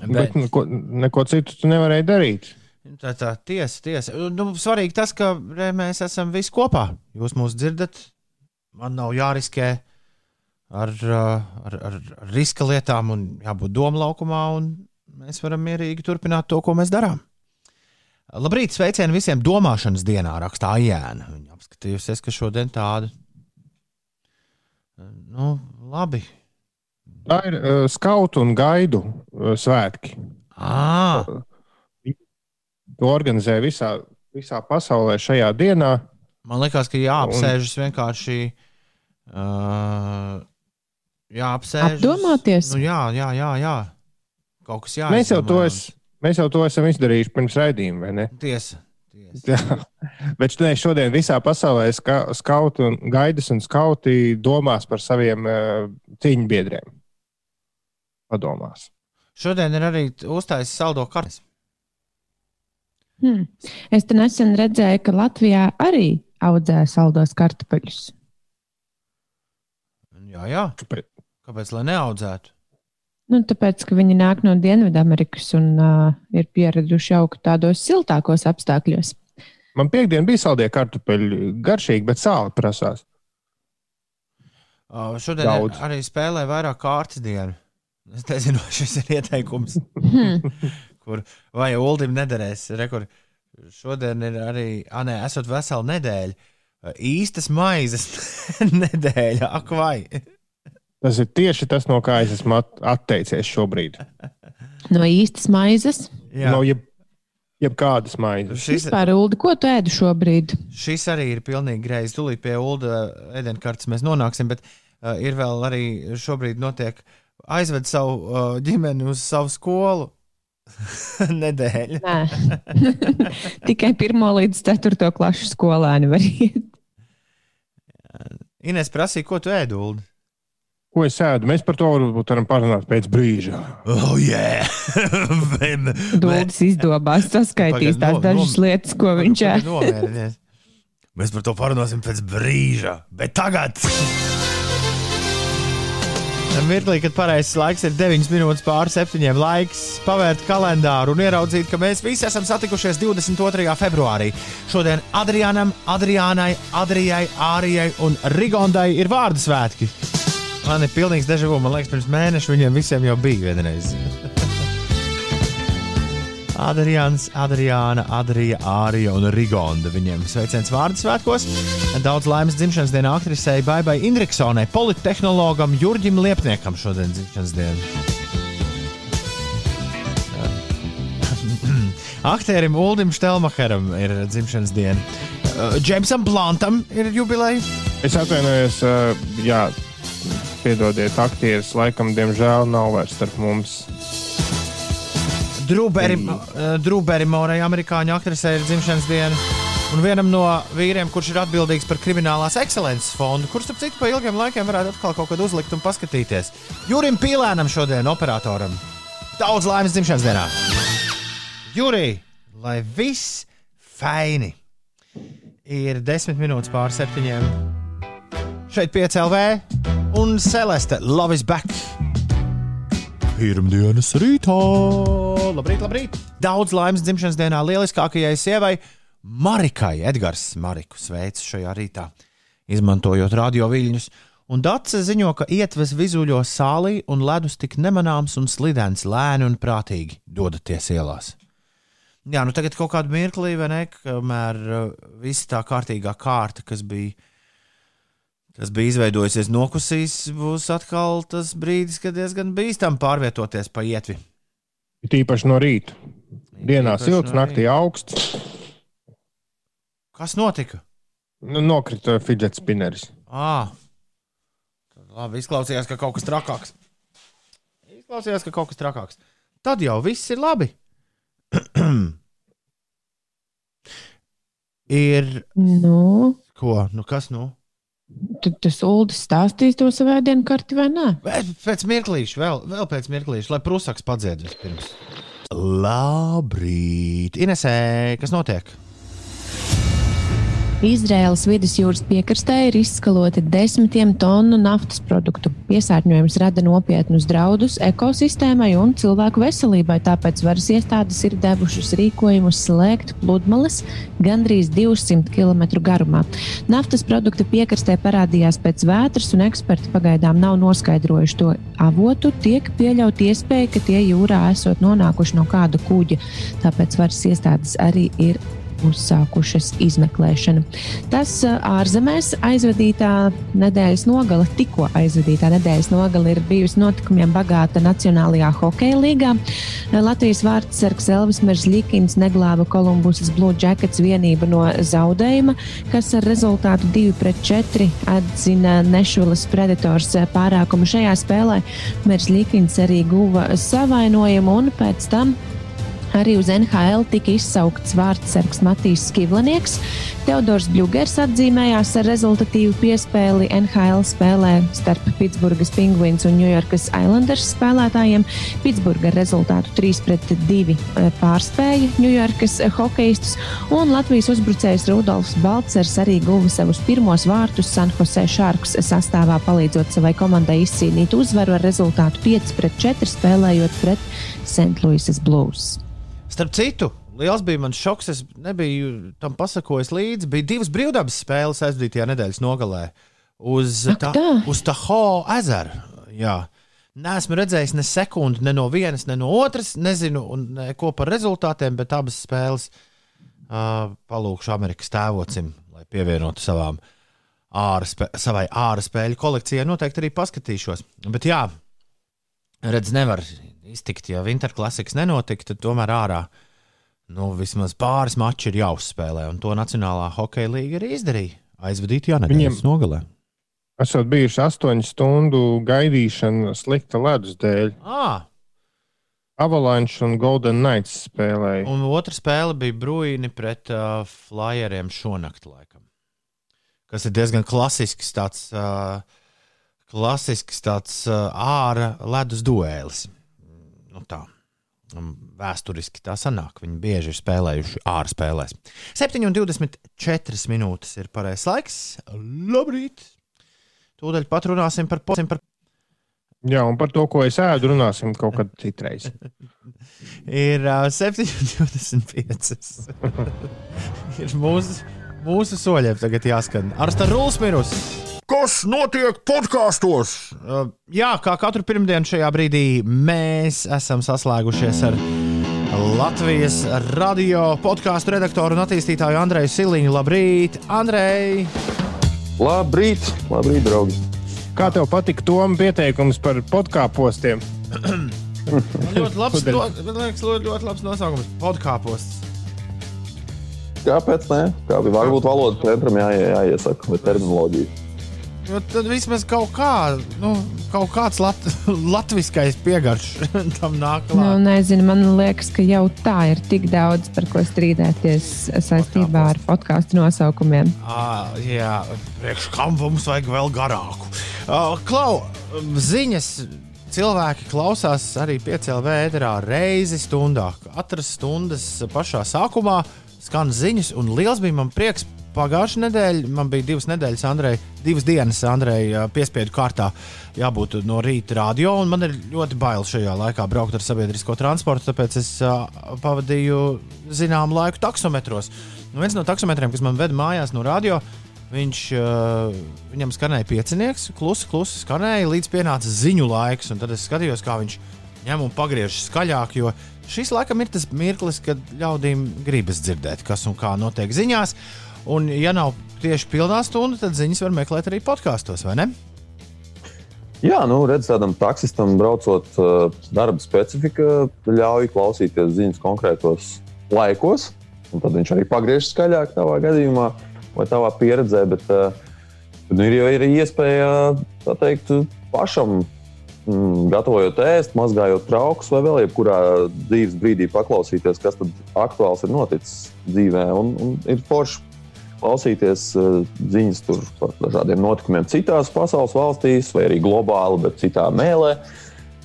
Bet, bet neko, neko citu tu nevarēji darīt. Tā ir tā tiesa, tiesa. Nu, svarīgi tas, ka re, mēs esam visi kopā. Jūs mūs dzirdat, man nav jāriskē ar, ar, ar, riska lietām, un jābūt domu laukumā, un mēs varam mierīgi turpināt to, ko mēs darām. Labrīt, sveicieni visiem domāšanas dienā, rakstā Jēna. Viņa apskatījusies, ka šodien tāda. Nu, labi. Tā ir uh, skautu un gaidu uh, svētki. À, To organizē visā, visā pasaulē šajā dienā. man liekas, ka jāapsēžas vienkārši. Uh, jāapsēžas. Apdomāties? Nu, jā, jā, jā, jā. Kaut kas jāizdomā. Mēs jau, to es, mēs jau to esam izdarījuši pirms raidījuma, vai ne? Tiesa. tiesa. Jā. Bet ne, šodien visā pasaulē ska, skauti un gaidas un skauti domās par saviem uh, cīņu biedriem. Padomās. Šodien ir arī uztaisīts saldo kartes. Hmm. Es te nesen redzēju, ka Latvijā arī audzē saldos kartupeļus. Jā, jā. Kāpēc? Kāpēc lai neaudzētu? Nu, tāpēc, ka viņi nāk no Dienvidamerikas un uh, ir pieraduši augt tādos siltākos apstākļos. Man piekdien bija saldie kartupeļi, garšīgi, bet sāli prasās. Uh, šodien Daudz. ir arī spēlē vairāk kārtas dienu. Es nezinu, vai šis ir ieteikums, kur vai Ulim nederēs. Rekur, šodien ir arī, ah, nē, esot vesela nedēļa. Īstas maizes nedēļa, ak, vai. Tas ir tieši tas, no kā es esmu at- atteicies šobrīd. No īstas maizes. Jā, No jeb, jebkādas maizes. šis, Vispār, Uldi, ko tu ēdi šobrīd? šis arī ir pilnīgi greizi. Tūlīt pie Ulu ēdienkartes mēs nonāksim, bet uh, ir vēl arī šobrīd notiek aizved savu uh, ģimeni uz savu skolu nedēļu. Nē, tikai pirmo līdz ceturto klašu skolēni var iet. Ines prasīja, ko tu ēdi, Ulu? Ko es ēdu? Mēs par to varbūt varam parunāt pēc brīža. Oh, yeah! Dūlis izdobās, saskaitīs tās no- dažas nom- lietas, ko viņš Pagaid, ēd. nomierinies. Mēs par to parunāsim pēc brīža, bet tagad. Mirklī, kad pareizais laiks ir 9 minūtes pāri 7. Laiks pavērt kalendāru un ieraudzīt, ka mēs visi esam satikušies 22. februārī. Šodien Adrianam, Adriānai, Adrijai, Ārijai un Rigondai ir vārdu svētki. Man ir pilnīgs dežavu, man liekas, pirms mēneša viņiem visiem jau bija vienreiz. Adrians, Adriāna, Adrija, Ārija un Rigonda. Viņiem sveiciens vārdu svētkos. Daudz laimes dzimšanas dienā aktrisei Baibai Indriksonai, politehnologam Jurģim Liepniekam šodien dzimšanas diena. Aktierim Uldim Štelmacheram ir dzimšanas diena. Džeimsam Blantam ir jubileja. Es atvainojos, uh, jā, piedodiet, aktieris laikam, diemžēl, nav vairs starp mums. Drūberi Morai, amerikāņu aktrisei, ir dzimšanas diena. Un vienam no vīriem, kurš ir atbildīgs par kriminālās ekscelences fondu, kurš, starp citu, pa ilgiem laikiem varētu atkal kaut kad uzlikt un paskatīties. Jurim Pīlēnam šodien, operatoram, daudz laimes dzimšanas dienā. Jurij, lai viss faini! Ir desmit minūtes pār septiņiem. Šeit piecēlē un Celeste Love is back! Pirmdienas rītā. Labrīt, labrīt. Daudz laimes dzimšanas dienā lieliskākajai sievai, Marikai. Edgars Mariku sveic šajā rītā, izmantojot radio viļņus. Un Dārsa ziņo, ka ietves vizuļo sālī un ledus tik nemanāms un slidens lēni un prātīgi dodaties ielās. Jā, nu tagad kaut kādu mirklī, vai ne, kamēr uh, viss tā kārtīgā kārta, kas bija kas bija izveidojusies, nokusīs, būs atkal tas brīdis, kad diezgan bīstami pārvietoties pa ietvi. Ir Tīpaši no rīta. Dienā Īpaši silts, no naktī augsts. Kas notika? Nu, nokrita fidget spinneris. Ah, labi, izklausījās, ka kaut kas trakāks. Izklausījās, ka kaut kas trakāks. Tad jau viss ir labi. ir Nu, ko? Nu, kas nu? Tad tas Uldis stāstīs to savai dienu karti vai nē? Pēc, mirklīša, vēl, vēl pēc mirklīša, lai prusaks padzied vispirms. Labrīt! Inesē, kas notiek? Izraēlas vidusjūras piekrastē ir izskaloti desmitiem tonu naftas produktu. Piesārņojums rada nopietnus draudus ekosistēmai un cilvēku veselībai, tāpēc varas iestādes ir devušas rīkojumus slēgt pludmales gandrīz 200 km garumā. Naftas produkti piekrastē parādījās pēc vētras, un eksperti pagaidām nav noskaidrojuši to avotu. Tiek pieļaut iespēja, ka tie jūrā esot nonākuši no kāda kuģa, tāpēc varas iestādes arī ir uzsākušas izmeklēšanu. Tas ā, ārzemēs aizvadītā nedēļas nogale, tikko aizvadītā nedēļas nogale ir bijusi notikumiem bagāta Nacionālajā hokeja līgā. Latvijas vārdsargs Elvis Meržļikins neglāba Kolumbusas Blue Jackets vienību no zaudējuma, kas ar rezultātu 2-4 atzina Nešvilas Predators pārākumu šajā spēlē. Meržļikins arī guva savainojumu un pēc tam Arī uz NHL tika izsaukts vārdsargs Matīs Skivlanieks. Teodors Bļūgers atzīmējās ar rezultatīvu piespēli NHL spēlē starp Pitsburgas Penguins un Ņujorkas Islanders spēlētājiem. Pitsburga rezultātu 3-2 pārspēja Ņujorkas hokeistus, un Latvijas uzbrucējs Rudolfs Balcers arī guva savus pirmos vārtus San Jose Sharks sastāvā, palīdzot savai komandai izcīnīt uzvaru ar rezultātu 5-4 spēlējot pret St. Louis Blues. Starp citu, liels bija mans šoks. Es nebiju tam pasakojis līdzi. Bija divas brīvdabas spēles aizvadītajā nedēļas nogalē uz, Ak, ta, tā? uz Taho ezeru. Jā. Nesmu redzējis ne sekundi ne no vienas, ne no otras. Nezinu ko par rezultātiem, bet abas spēles uh, palūkšu Amerikas tēvocim, lai pievienotu savām ārā, spē, savai ārā spēļu kolekcijai. Noteikti arī paskatīšos. Bet jā, redz, nevar iztikt, ja Winterklasiks nenotika, tad tomēr ārā nu, vismaz pāris mači ir jāuzspēlē. Un to Nacionālā hokeja līnija arī izdarīja. Aizvadīt Jānis Viņiem- nogalē. Esat bijuši astoņu stundu gaidīšana slikta ledus dēļ. À, Avalanche un Golden Knights spēlēja. un otra spēle bija Brūīni pret uh, Flyeriem šonakt, laikam. Kas ir diezgan klasisks tāds, uh, klasisks tāds uh, ārā ledus duēlis. Nu, tā. Vēsturiski tā sanāk. Viņi bieži ir spēlējuši ārā spēlēs. 7,24 minūtes ir pareizais laiks. Labrīt! Tūdaļ pat runāsim par, po- par Jā, un par to, ko es ēdu, runāsim kaut kad citreiz. ir uh, 7,25. ir mūsu, mūsu soļiem tagad jāskan. Ar Starūlu mirus. Kas notiek podkāstos? Uh, jā, kā katru pirmdienu šajā brīdī mēs esam saslēgušies ar Latvijas radio podkāstu redaktoru un attīstītāju Andreju Siliņu. Labrīt, Andrej! Labrīt, labrīt, draugi! Kā tev patika Toma pieteikums par podkāpostiem? Man ļoti labs, ļoti, man liekas, ļoti, ļoti labs nosaukums - podkāposts. Kāpēc ne? Kā bija varbūt valodas centram jā, jā, jāiesaka, vai terminoloģija. Jo tad vismaz kaut, kā, nu, kaut kāds lat, latviskais piegarš tam nāk Nu, nezinu, man liekas, ka jau tā ir tik daudz par ko strīdēties saistībā ar podkāstu nosaukumiem. Ah, jā, priekš kam mums vajag vēl garāku? Uh, Klau, ziņas cilvēki klausās arī piecēlā ēterā reizi stundā. Katras stundas pašā sākumā skan ziņas, un liels bija man prieks. Pagājušā nedēļa man bija divas nedēļas, Andrei, divas dienas, Andrei, ā, piespiedu kārtā jābūt no rīta radio. un Man ir ļoti bail šajā laikā braukt ar sabiedrisko transportu, tāpēc es uh, pavadīju zināmu laiku taksometros. Nu, viens no taksometriem, kas man veda mājās no radio, Viņš, uh, viņam skanēja piecinieks, klusi, klusi skanēja, līdz pienāca ziņu laiks. un Tad es skatījos, kā viņš ņem un pagriež skaļāk, jo šis laikam ir tas mirklis, kad ļaudīm gribas dzirdēt, kas un kā notiek ziņās. Un, ja nav tieši pilnā stunda, tad ziņas var meklēt arī podkāstos, vai ne? Jā, nu, redz, tādam taksistam braucot, uh, darba specifika ļauj klausīties ziņas konkrētos laikos. Tad viņš arī pagriež skaļāk tādā gadījumā, vai tādā pieredzē. Bet, bet nu, ir jau ir iespēja teikt, pašam, mm, gatavojot ēst, mazgājot traukus, vai vēl jebkurā dzīves brīdī paklausīties, kas aktuāls ir noticis dzīvē. Un, un ir forši klausīties uh, ziņas par dažādiem notikumiem citās pasaules valstīs, vai arī globāli, bet citā mēlē.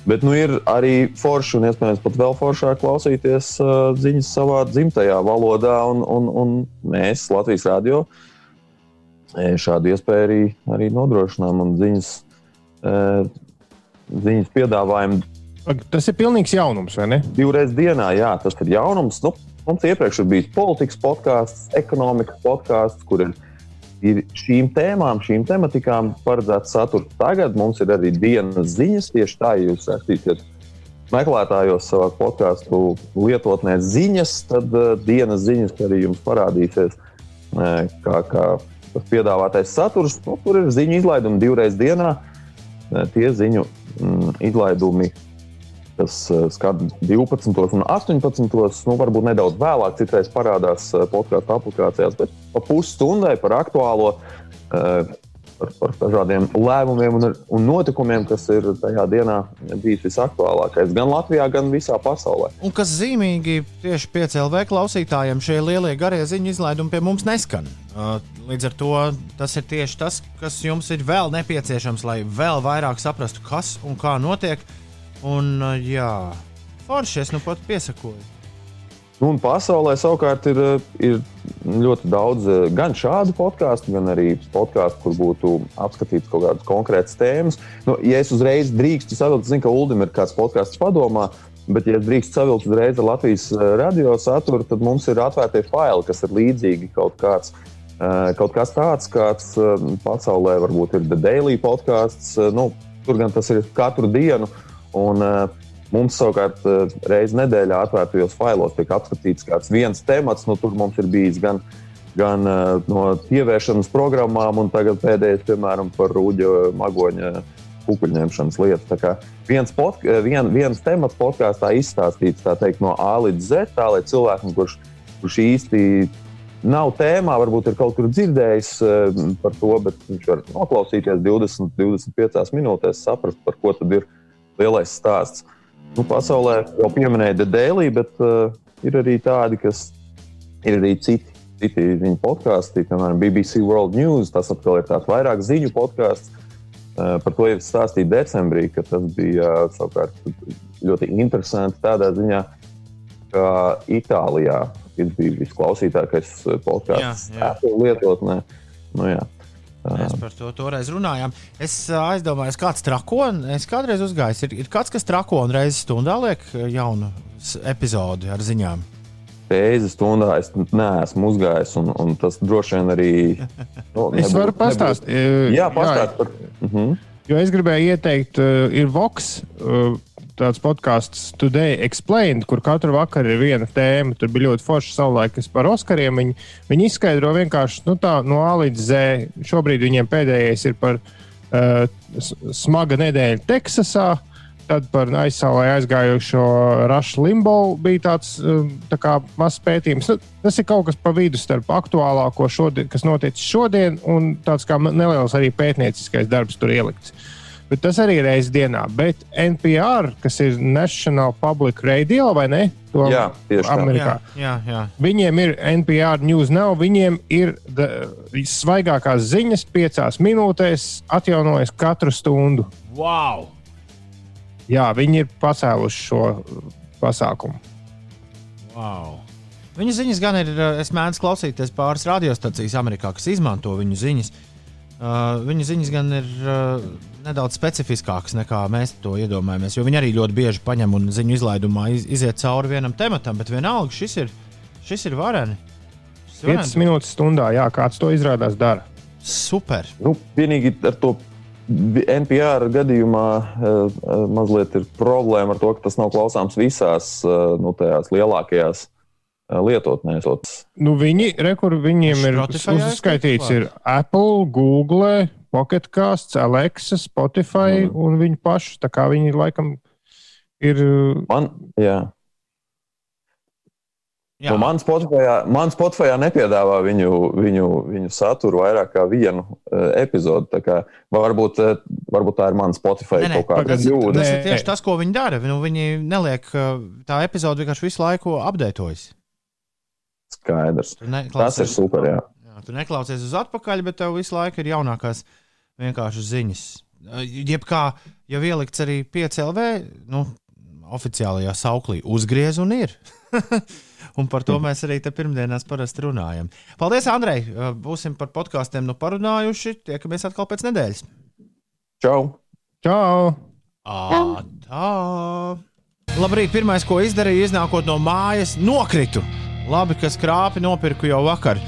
Bet nu, ir arī forši un iespējams pat vēl foršāk klausīties uh, ziņas savā dzimtajā valodā. Un, un, un mēs, Latvijas radio, eh, šādu iespēju arī, arī nodrošinām. Un ziņas, eh, ziņas piedāvājam Tas ir pilnīgs jaunums, vai ne? divreiz dienā. Jā, tas ir jaunums. Nu, mums iepriekš ir bijis politikas podkāsts, ekonomikas podkāsts, kur ir, ir šīm tēmām, šīm tematikām paredzēts saturs. Tagad mums ir arī dienas ziņas. Tieši tā, ja jūs rakstīsiet meklētājos savā podkāstu lietotnē ziņas, tad uh, dienas ziņas arī jums parādīsies. uh, Kā, kā tas piedāvātais saturs, nu, tur ir ziņu izlaidumi divreiz dienā. Uh, Tie ziņu mm, izlaidumi kas uh, skan 12 un 18. Nu, varbūt nedaudz vēlāk, citreiz parādās uh, podkāstu aplikācijās, bet pa pusstundai par aktuālo uh, par, par dažādiem lēmumiem un, un notikumiem, kas ir tajā dienā bijis visaktuālākais gan Latvijā, gan visā pasaulē. Un kas zīmīgi tieši PCLV klausītājiem, šie lielie garie ziņu izlaidumi pie mums neskan. Līdz ar to tas ir tieši tas, kas jums ir vēl nepieciešams, lai vēl vairāk saprastu, kas un kā notiek. Un, uh, jā, forši es nu pat piesakoju. Un pasaulē savukārt ir, ir ļoti daudz gan šādu podkāstu, gan arī podkāstu, kur būtu apskatīts kaut kādas konkrētas tēmas. Nu, ja es uzreiz drīkstu savilkt, zinu, ka Ulim ir kāds podkāsts padomā, bet, ja es drīkstu savilkt uzreiz ar Latvijas radio saturu, tad mums ir atvērtie faili, kas ir līdzīgi kaut kāds. Kaut kas tāds, kāds pasaulē varbūt ir The Daily podkāsts. Nu, tur gan tas ir katru dienu. Un, uh, Mums savukārt eh, reizē nedēļā atvērtajos failos tiek apskatīts kāds viens temats. Nu, tur mums ir bijis gan, gan eh, no ieviešanas programmām, un tagad pēdējais, piemēram, par rūģa magoņa kukuļņemšanas lietu. Tā kā viens, pod, vien, viens temats podkāstā izstāstīts teikt, no A līdz Z, tā lai cilvēkam, kurš, kurš īsti nav tēmā, varbūt ir kaut kur dzirdējis eh, par to, bet viņš var noklausīties 20, 25 minūtēs, saprast, par ko tad ir lielais stāsts. Nu, pasaulē jau pieminēja Daily, bet uh, ir arī tādi, kas ir arī citi. Citi viņa podkāsti, piemēram, BBC World News, tas atkal ir tāds vairāk ziņu podkāsts. Uh, par to jau stāstīja decembrī, ka tas bija uh, savukārt ļoti interesanti tādā ziņā, ka Itālijā tas bija visklausītākais podkāsts jā. Apple lietotnē. Nu, jā. Mēs par to toreiz runājām. Es aizdomājos, kāds trako. Es kādreiz uzgāju. Ir, ir kāds, kas trako un reizes stundā liek jaunu epizodi ar ziņām. Reizi stundā es neesmu uzgājis, un, un tas droši vien arī. Nu, Es varu pastāstīt. Jā, pastāstiet par. Uh -huh. Jo es gribēju ieteikt, uh, ir Vox, uh, tāds podkāsts Today Explained, kur katru vakaru ir viena tēma. Tur bija ļoti forši savulaik, kas par Oskariem. Viņi, viņi izskaidro vienkārši nu, tā, no A līdz Z. Šobrīd viņiem pēdējais ir par uh, smaga nedēļa Teksasā. Tad par aizsālē aizgājušo Rašu Limbo bija tāds um, tā kā mazs pētījums. Nu, tas ir kaut kas pa vidu starp aktuālāko, šodien, kas noticis šodien, un tāds kā neliels arī pētnieciskais darbs tur ielikts. Bet tas arī ir reizes dienā. Bet NPR, kas ir National Public Radio, vai ne? To Jā, tieši tā. Amerikā. Jā, jā, jā. Viņiem ir NPR News nav, viņiem ir da- svaigākās ziņas piecās minūtēs, atjaunojas katru stundu. Wow! Jā, viņi ir pacēluši šo pasākumu. wow. Viņa ziņas gan ir. Es mēdzu klausīties pāris radiostacijas Amerikā, kas izmanto viņu ziņas. Uh, viņa ziņas gan ir uh, nedaudz specifiskākas nekā mēs to iedomājamies. Jo viņi arī ļoti bieži paņem un ziņu izlaidumā iz, iziet cauri vienam tematam, bet vienalga šis ir, šis ir vareni. Šis ir 5 vareni. minūtes stundā, jā, kāds to izrādās dara. Super! Nu, vienīgi ar to NPR gadījumā uh, mazliet ir problēma ar to, ka tas nav klausāms visās uh, nu, tajās lielākajās lietotnēs. Nu, viņi, re, kur viņiem ir uzskaitīts, ir Apple, Google, Pocketcasts, Alexa, Spotify Mhm. un viņi paši. Tā kā viņi laikam ir. Man, jā. Jā, Nu, man Spotify, man Spotify nepiedāvā viņu, viņu, viņu saturu vairāk kā vienu uh, epizodi. Varbūt, uh, varbūt tā ir mana Spotify Nē, kaut kāda kļūda. tas Nē. ir tieši tas, ko viņi dara. Nu, viņi neliek tā epizode vienkārši visu laiku apdētojas. Skaidrs. Tas ir super. Jā. Jā, tu neklausies uz atpakaļ, bet tev visu laiku ir jaunākās vienkārši ziņas. Jebkā jau ielikts arī 5LV, nu, oficiālajā sauklī, uzgriez un ir. un par to mēs arī te pirmdienās parasti runājam. Paldies, Andrej! Būsim par podkāstiem nu parunājuši. Tiekamies atkal pēc nedēļas. Čau! Čau! Ā, tā. Labrīt, pirmais, ko izdarīju, iznākot no mājas, nokritu. Labi, ka skrāpi nopirku jau vakar.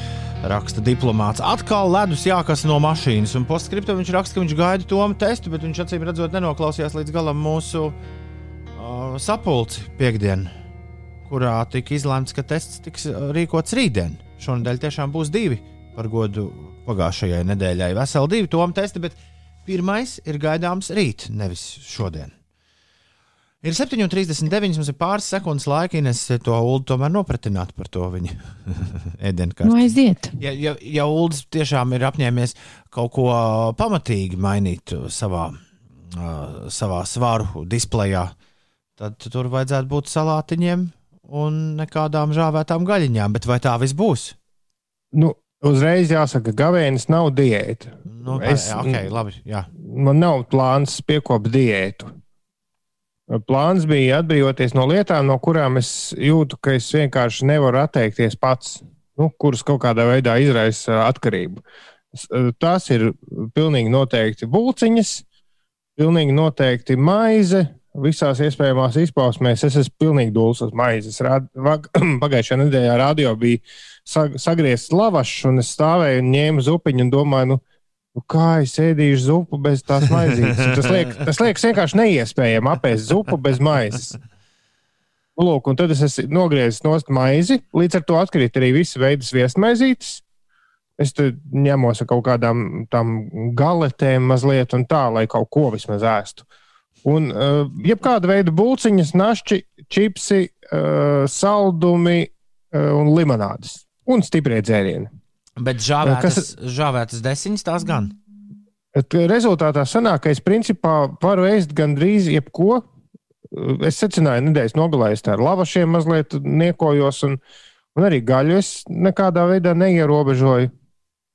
Raksta diplomāts. Atkal ledus jākas no mašīnas. Un postskriptā viņš raksta, ka viņš gaida to testu, bet viņš acīm redzot nenoklausījās līdz galam mūsu uh, sapulci piekdienu, kurā tika izlemts, ka tests tiks rīkots rītdien. Šonadēļ tiešām būs divi par godu pagājušajai nedēļai. Veseli divi tomu testi, bet pirmais ir gaidāms rīt, nevis šodien. Ir 7,39. Mums ir pāris sekundes laika, Ines, to ulu tomēr nopratināt par to viņa ēdienkarti. Nu, aiziet. Ja, ja, ja Ulas tiešām ir apņēmies kaut ko pamatīgi mainīt savā, uh, savā svaru displejā, tad tur vajadzētu būt salātiņiem un nekādām žāvētām gaļiņām. Bet vai tā viss būs? Nu, uzreiz jāsaka, ka gavēnis nav diēta. Nu, Es- es, ok, labi. Jā. Man nav plāns piekopt diētu. Plāns bija atbrīvoties no lietām, no kurām es jūtu, ka es vienkārši nevaru atteikties pats, nu, kuras kaut kādā veidā izraisa atkarību. S- Tas ir pilnīgi noteikti bulciņas, pilnīgi noteikti maize. Visās iespējamās izpausmēs es esmu pilnīgi dūls uz maizes. Rād- vag- Pagājušajā nedēļā radio bija sag sagriezts lavašs, un es stāvēju un ņēmu zupiņu un domāju, nu, nu kā es ēdīšu zupu bez tās maizītes. Un Tas, liek, tas liekas vienkārši neiespējami apēst zupu bez maizes. Nu, Lūk, un tad es esmu nogriezis nost maizi, līdz ar to atkrīt arī visi veidi viesmaizītes. Es ņemos ar kaut kādām tām galetēm mazliet un tā, lai kaut ko vismaz ēstu. Un uh, jebkāda veida būciņas, našķi, čipsi, uh, saldumi uh, un limonādes. Un stiprie dzērieni. Bet žāvētas, žāvētas desiņas tās gan. Rezultātā sanāk, ka es principā varu ēst gandrīz jebko. Es secināju, nedēļas nogalē es tā ar lavašiem mazliet niekojos, un, un arī gaļu es nekādā veidā neierobežoju.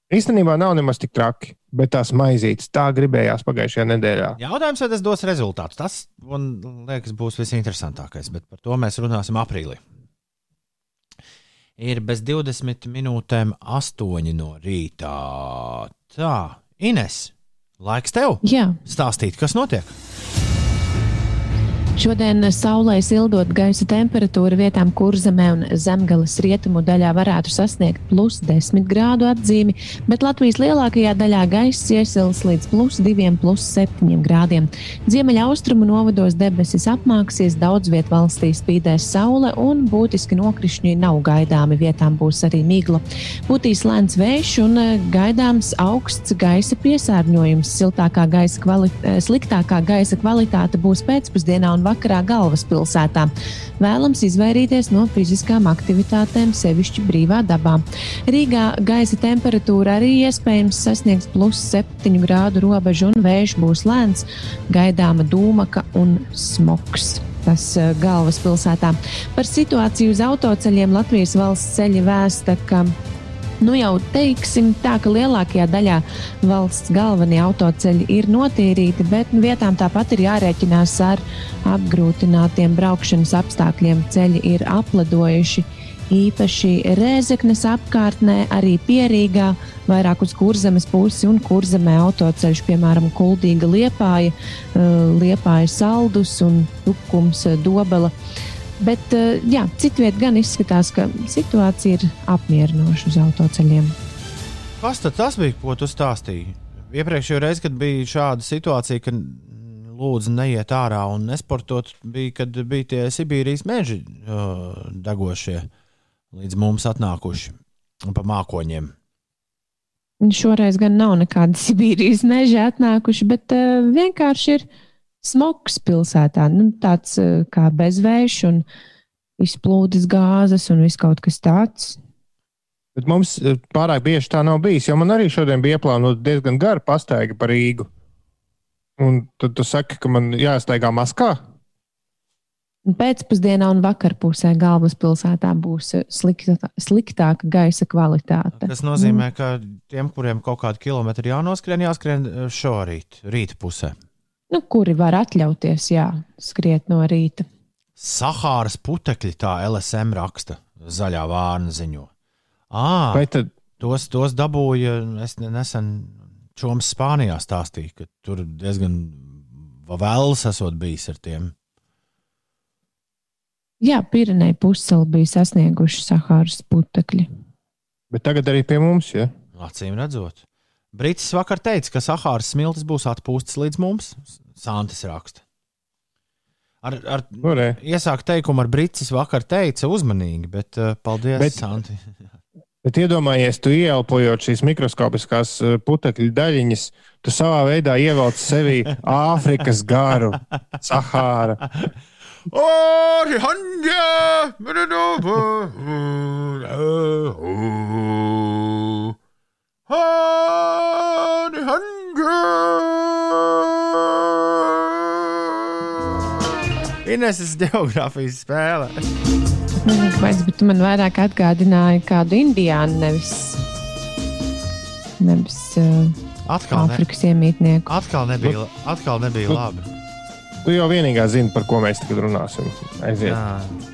Īstenībā nav nemaz tik traki, bet tās maizītes tā gribējās pagājušajā nedēļā. Jautājums, vai tas dos rezultātus. Tas, man liekas, būs visinteresantākais, bet par to mēs runāsim aprīlī. Ir bez 20 minūtēm 8 no rītā. Tā, Ines, laiks tev Jā, stāstīt, kas notiek. Šodien saulē sildot gaisa temperatūra vietām kurzemē un zemgales rietumu daļā varētu sasniegt plus 10 grādu atzīmi, bet Latvijas lielākajā daļā gaisa iesils līdz plus 2, plus 7 grādiem. Ziemeļa austrumu novados debesis apmāksies, daudz viet valstī spīdēs saule un būtiski nokrišņi nav gaidāmi, vietām būs arī migla. Būtīs lēns vējš un eh, gaidāms augsts gaisa piesārņojums. Siltākā gaisa kvali eh, sliktākā gaisa kvalitāte būs pēcpusdienā un vakarā galvaspilsētā. Vēlams izvairīties no fiziskām aktivitātēm, sevišķi brīvā dabā. Rīgā gaisa temperatūra arī iespējams sasniegs plus 7 grādu robežu un vējš būs lēns, gaidāma dūmaka un smogs. Tas eh, galvaspilsētā. Par situāciju uz autoceļiem Latvijas valsts ceļi vēsta, ka Nu jau teiksim tā, ka lielākajā daļā valsts galvenie autoceļi ir notīrīti, bet vietām tāpat ir jārēķinās ar apgrūtinātiem braukšanas apstākļiem. Ceļi ir apladojuši īpaši Rēzeknes apkārtnē, arī Pierīgā, vairāk uz kurzemes pusi un kurzemē autoceļš, piemēram, Kuldīga Liepāja, Liepāja Saldus un Tukums Dobela. Bet eh, jā, citviet gan izskatās, ka situācija ir apmierinoša uz autoceļiem. Kas tas bija, ko tu stāstīji? Iepriekšējā reizē, kad bija šāda situācija, ka mm, lūdzu neiet ārā un nesportot, bija, kad bija tie Sibīrijas meži uh, degošie līdz mums atnākuši un pa mākoņiem. Šoreiz gan nav nekādi Sibīrijas meži atnākuši, bet uh, vienkārši ir smogs pilsētā. Nu, tāds uh, kā bezvējš un izplūdes gāzes un viss kaut kas tāds. Bet mums eh, pārāk bieži tā nav bijis, jo man arī šodien bija ieplānota diezgan gara pastaiga par Rīgu. Un tad tu saki, ka man jāstaigā maskā. Un Pēcpusdienā un vakarpusē galvaspilsētā būs uh, slikta, sliktāka gaisa kvalitāte. Tas nozīmē, ka tiem, kuriem kaut kādi kilometri jānoskrien, jāskrien šorīt, rīta pusē. Nu, kuri var atļauties, jā, skriet no rīta. Sahāras putekļi, tā LSM raksta, zaļā vārna ziņo. À, Vai tad tos, tos dabūja, es ne- nesen Čoms Spānijā stāstīja, ka tur diezgan vēls esot bijis ar tiem. Jā, Pirenei pusceļā bija sasnieguši Sahāras putekļi. bet tagad arī pie mums? Ja? Acīm redzot. Brītis vakar teica, ka Sahāras smiltis būs atpūstas līdz mums. Santis raksta. Ar, ar Nu, iesāku teikumu ar Brītis vakar teica uzmanīgi, bet uh, paldies, Bet-. Santi. Bet iedomājies, tu ieelpojot šīs mikroskopiskās eh, putekļu daļiņas, tu savā veidā ievelc sevi Āfrikas garu, Sahāra. Orihanja! Ineses geogrāfijas spēle. Kāpēc, bet tu man vairāk atgādināji kādu indiānu, nevis, nevis uh, Atkal, ne, Āfrikas iemītnieku. atkal nebija, atkal nebija labi. Tu jau vienīgā zini, par ko mēs tagad runāsim. Aiziet. Jā.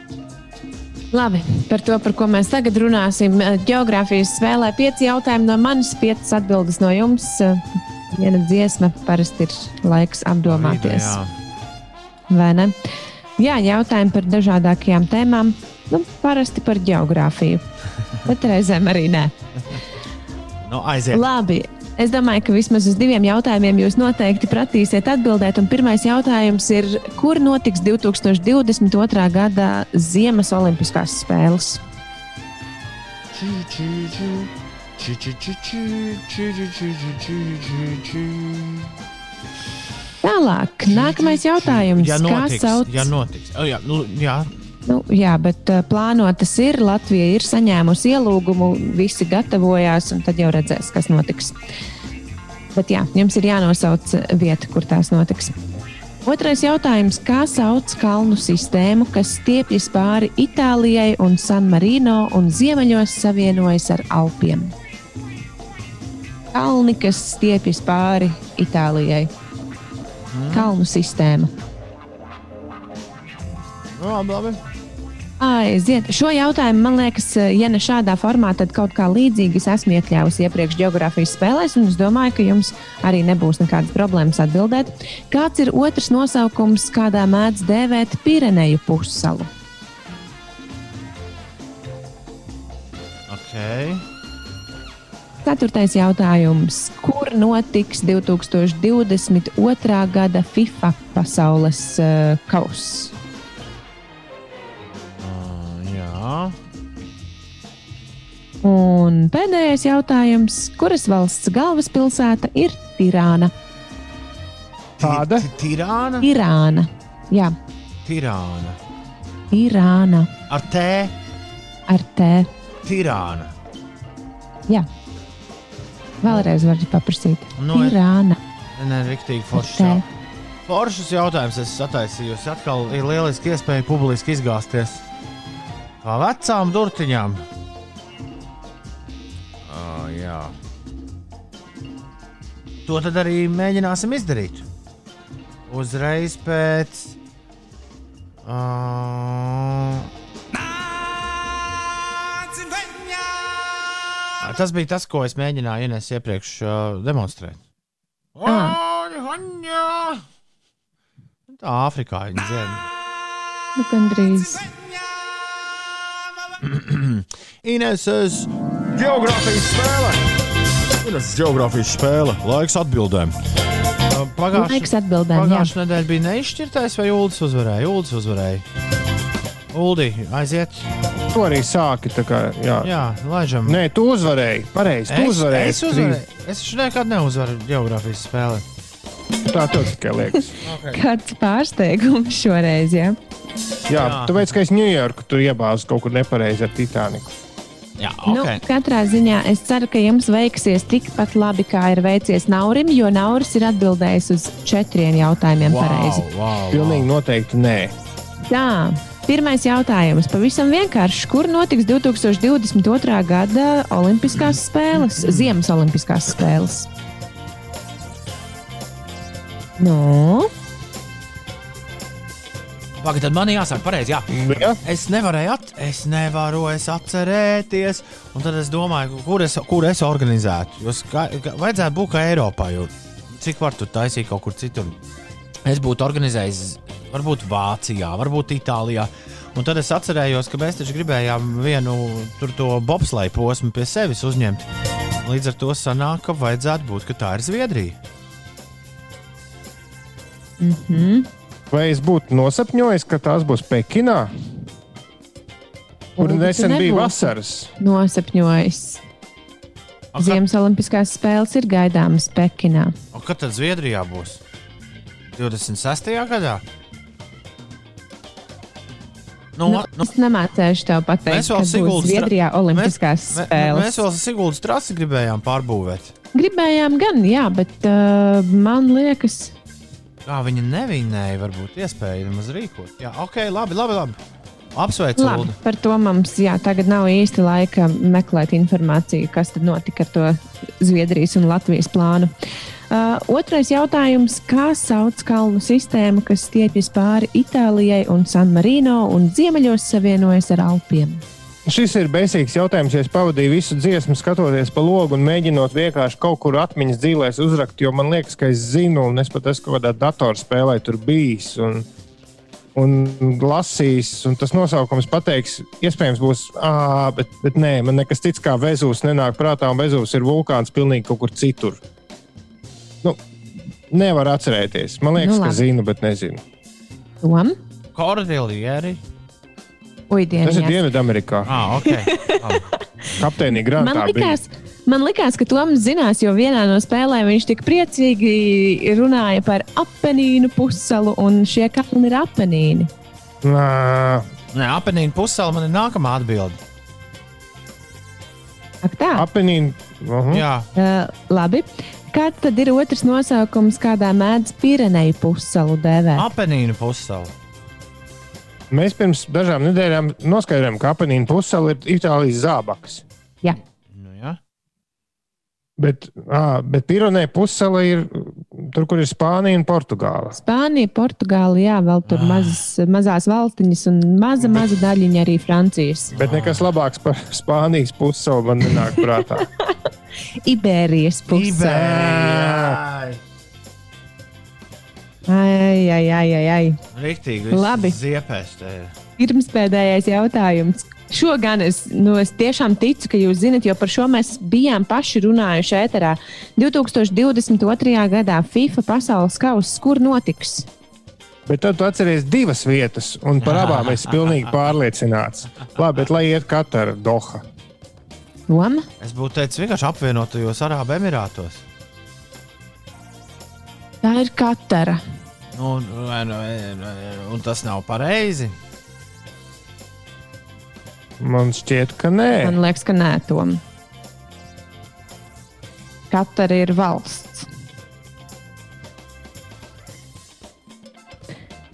Labi, par to, par ko mēs tagad runāsim. Geogrāfijas spēlē pieci jautājumi no manis, piecas atbildes no jums. Viena dziesma parasti ir laiks apdomāties. Vai ne? Jā, jautājumi par dažādākajām tēmām. Nu, parasti par geogrāfiju, bet reizēm arī nē. Nu, aiziet. Labi. Es domāju, ka vismaz uz diviem jautājumiem jūs noteikti pratīsiet atbildēt. Un pirmais jautājums ir, kur notiks 2022. gada Ziemas Olimpiskās spēles? Tālāk, nākamais jautājums. Ja Kā notiks, sauc? ja notiks. O, jā, nu, jā. Nu, jā, bet uh, plānotas ir. Latvija ir saņēmusi ielūgumu, visi gatavojās, un tad jau redzēs, kas notiks. Bet jā, jums ir jānosauc vieta, kur tās notiks. Otrais jautājums. Kā sauc kalnu sistēmu, kas stiepjas pāri Itālijai un San Marino un ziemeļos savienojas ar Alpiem? Kalni, kas stiepjas pāri Itālijai. Kalnu sistēma. Nu, labi, labi. Aiziet. Šo jautājumu, man liekas, ja ne šādā formā, tad kaut kā līdzīga es esmu iekļāvusi iepriekš geogrāfijas spēlēs, un es domāju, ka jums arī nebūs nekādas problēmas atbildēt. Kāds ir otrs nosaukums, kādā mēdz dēvēt Pireneju pussalu? Okay. Ceturtais jautājums. Kur notiks 2022. gada FIFA pasaules uh, kauss? Un pēdējais jautājums. Kuras valsts galvaspilsēta ir Tirāna? Tāda? Ti- Tirāna. Irāna. Jā, Tirāna. Irāna Ar T. ar T. Tirāna. Jā. Vēlreiz varu paprasīt. Nu, es- Irāna. Nē, rīktīgi jau- Foršs jautājums. Es sataisīju. Atkal ir lieliski iespēja publiski izgāzties. Kā vecām durtiņām. Uh, jā. To tad arī mēģināsim izdarīt. Uzreiz pēc. Uh, Tas bija tas, ko es mēģināju Ines iepriekš uh, demonstrēt. Tā Āfrikā viņa dzied. Nu, gandrīz. Ineses geogrāfijas spēle. Ineses geogrāfijas spēle. Laiks atbildēm. Pagājušā nedēļa bija neizšķirtais, vai Ulas uzvarēja? Ulas uzvarēja. Uldi, aiziet. Tu arī sāki. tā Kā, jā. Jā, laižam. Nē, tu uzvarēji. Pareizi. Tu es, uzvarēji. es uzvarēju. Es nekad neuzvaru geogrāfijas spēlē. Tā tev tikai liekas. Kāds pārsteigums šoreiz, jā? Jā, Jā. tāpēc, ka es Ņujorku tur iebāzu kaut kur nepareizi ar Titaniku. Jā, Nu, katrā ziņā es ceru, ka jums veiksies tikpat labi, kā ir veicies Naurim, jo Nauris ir atbildējis uz četriem jautājumiem pareizi. wow, Pilnīgi noteikti nē. Tā, pirmais jautājums. Pavisam vienkārši. Kur notiks 2022. gada Olimpiskās spēles, Ziemas Olimpiskās spēles? Nu, Pagaid, tad man jāsaka, pareizi. Jā. Jā. Es nevarēju, at, es nevaru es atcerēties. Un tad es domāju, kur es, kur es organizētu. Jo ska, ka, vajadzētu būt kā Eiropā. Jo cik var tur taisīt kaut kur citur? Es būtu organizējis, varbūt Vācijā, varbūt Itālijā. Un tad es atcerējos, ka mēs taču gribējām vienu tur to bobsleju posmu pie sevis uzņemt. Līdz ar to sanāk, ka vajadzētu būt, ka tā ir Zviedrija. Vai es būtu nosapņojis, ka tās būs Pekinā? Kur tu nesen bija vasaras? nosapņojis. A, kad, Ziemas Olimpiskās spēles ir gaidāmas Pekinā. a, kad tad Zviedrijā būs? 26. gadā? Nu, Nu, nu, es nemācīšu tev pateikt, Mēs vēl kad būs Siguldas Zviedrijā Olimpiskās mē- spēles. mēs vēl Siguldas trasi gribējām pārbūvēt. Gribējām gan, jā, bet uh, man liekas, Kā viņi nevinēja, varbūt iespēja nemaz rīkot. Jā, ok, labi, labi. labi. Apsveicu, Ulu. par to mums jā, tagad nav īsti laika meklēt informāciju, kas tad notika ar to Zviedrijas un Latvijas plānu. Uh, otrais jautājums. Kā sauc kalnu sistēmu, kas stiepjas pāri Itālijai un San Marino un ziemeļos savienojas ar Alpiem? Šis ir beisīgs jautājums, ja es pavadīju visu dziesmu, skatoties pa logu un mēģinot vienkārši kaut kur atmiņas dzīvēs uzrakt, jo man liekas, ka es zinu, un es pat esmu kaut kādā datorspēlē tur bijis. Un, un lasījis, un tas nosaukums pateiks, iespējams, būs, ah, bet, bet nē, man nekas cits kā Vezūs nenāk prātā, un Vezūs ir vulkāns pilnīgi kaut kur citur. Nu, nevar atcerēties. Man liekas, Nu, nu, ka labi. zinu, bet nezinu. Tom? Kordilieri. Ui, Tas ir. Dienvidamerikā. Ah, ok. Labi. Kapteinī Man Grantā bija. likās, man likās, ka Toms zinās, jo vienā no spēlēm viņš tik priecīgi runāja par apelsīnu pussalu, un šie kalni ir apelsīni. Nā, Nē, apziņā pusēlā man ir nākamā atbilde. Ak, tā. Apenīna. Uh -huh. Jā, Uh, labi. Kāds tad ir otrs nosaukums, kādā mēdz Pireneju pussalu dēvēt? apziņā pusēlā. Mēs pirms dažām nedēļām noskaidrojām, ka Apenīna pusēla ir Itālijas zābaks. Jā, Nu, jā. Bet, à, bet Pirenē pusēla ir tur, kur ir Spānija un Portugāla. Spānija, Portugāla, jā, vēl tur mazas, mazās valstiņas un maza, maza daļiņa arī Francijas. Bet nekas labāks par Spānijas pusēlu man nenāk prātā. Ibērijas pusē. Ai, ai, ai, ai, ai. Riktīgi. Labi. Ziepēs te ir. Pirms pēdējais jautājums. Šo gan es, nu, es tiešām ticu, ka jūs zinat, jo par šo mēs bijām paši runājuši ēterā. 2022. gadā FIFA pasaules kausa, kur notiks? Bet tad tu atceries divas vietas, un par abām es pilnīgi pārliecināts. Labi, bet lai iet katra Doha. Loma? Es būtu teicis, vienkārši apvienotajos Arābu Emirātos. Tā ir Katara. Vai nu- un tas nav pareizi. Man šķiet, ka nē. Man liekas, ka nē, Tom. Katara ir valsts.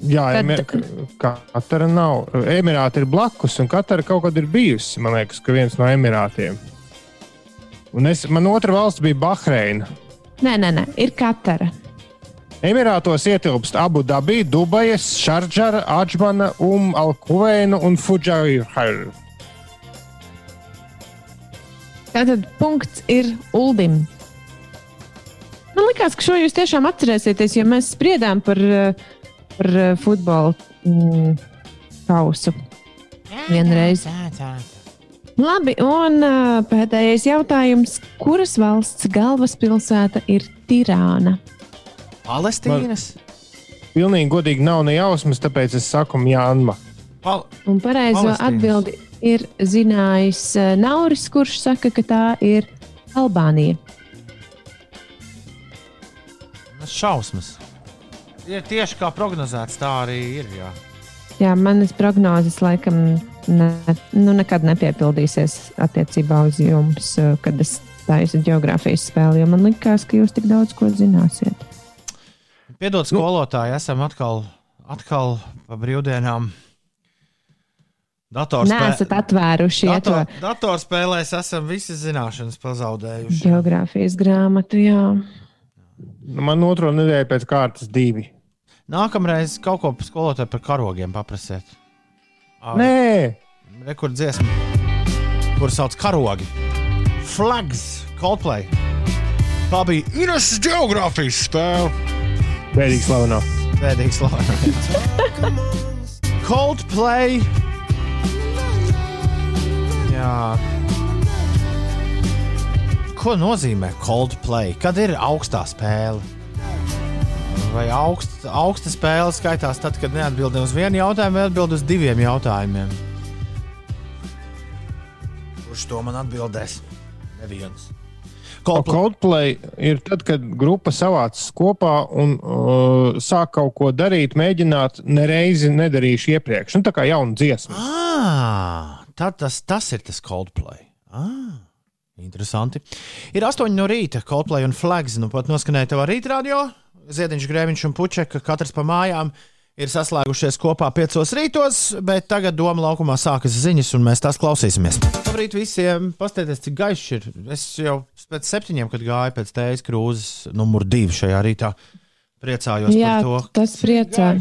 Jā, Tad- Emir- ka- Katara nav. Emirāti ir blakus, un Katara kaut kad ir bijusi. Man liekas, ka viens no Emirātiem. Un es, man otra valsts bija Bahreina. Nē, nē, nē, ir Katara. Emirātos ietilpst Abu Dabī, Dubajas, Šarģara, Adžmana, Um, Alkuveina un Fudžaira. Tātad punkts ir Uldim. Man liekas, ka šo jūs tiešām atcerēsieties, jo mēs spriedām par, eh, par eh, futbola mm, kausu vienreiz. Labi, un uh, pēdējais jautājums. Kuras valsts galvaspilsēta ir Tirāna? Palestīnas. Pilnīgi godīgi nav ne jausmas, tāpēc es saku Mjānma. Pal Un pareizo atbildi ir zinājis uh, Nauris, kurš saka, ka tā ir Albānija. šausmas. Ir tieši kā prognozēts, tā arī ir. Jā. Jā, manas prognozes laikam ne, nu, nekad nepiepildīsies attiecībā uz jums, uh, kad es taisu geogrāfijas spēli, jo man likās, ka jūs tik daudz ko zināsiet. Piedod, skolotāji, esam atkal, atkal pa brīvdienām. Nē, Datorspē... esat atvēruši ja to Dator, datorspēlēs esam visas zināšanas pazaudējuši. geogrāfijas grāmatu. Jā. Nu, Man otro nedēļu pēc kārtas divi. Nākamreiz kaut ko skolotāji par karogiem paprasiet. Ā, Nē, Rekord dziesma, kur sauc karogi. Flags, Coldplay. Tā bija Ines geogrāfijas spēle. Bēdīgi slavenā. Pēdējais slānis. Coldplay. Jā. Ko nozīmē Coldplay? Kad ir augstā spēle? Vai augst, augsta spēle skaitās tad, kad neatbildēs uz vienu jautājumu, vai atbild uz diviem jautājumiem? Kurš to man atbildēs? Neviens. Coldplay. Coldplay ir tad, kad grupa savācas kopā un uh, sāk kaut ko darīt, mēģināt nereizi nedarījuši iepriekš. Nu, tā kā jauna dziesma. Ah, tā, tas, tas ir tas Coldplay. Ah, interesanti. Ir 8 no rīta. Coldplay un Flags. Nu, pat noskanēja tev arī radio. Ziediņš, Grēviņš un Puķeka, katrs pa mājām, ir saslēgušies kopā piecos rītos, bet tagad doma laukumā sākas ziņas, un mēs tās klausīsimies. Labrīt visiem! Pastieties, cik gaišs ir. Es jau pēc septiņiem, kad gāju pēc tējas krūzes, numur divi šajā rītā, priecājos Jā, par to. tas priecē.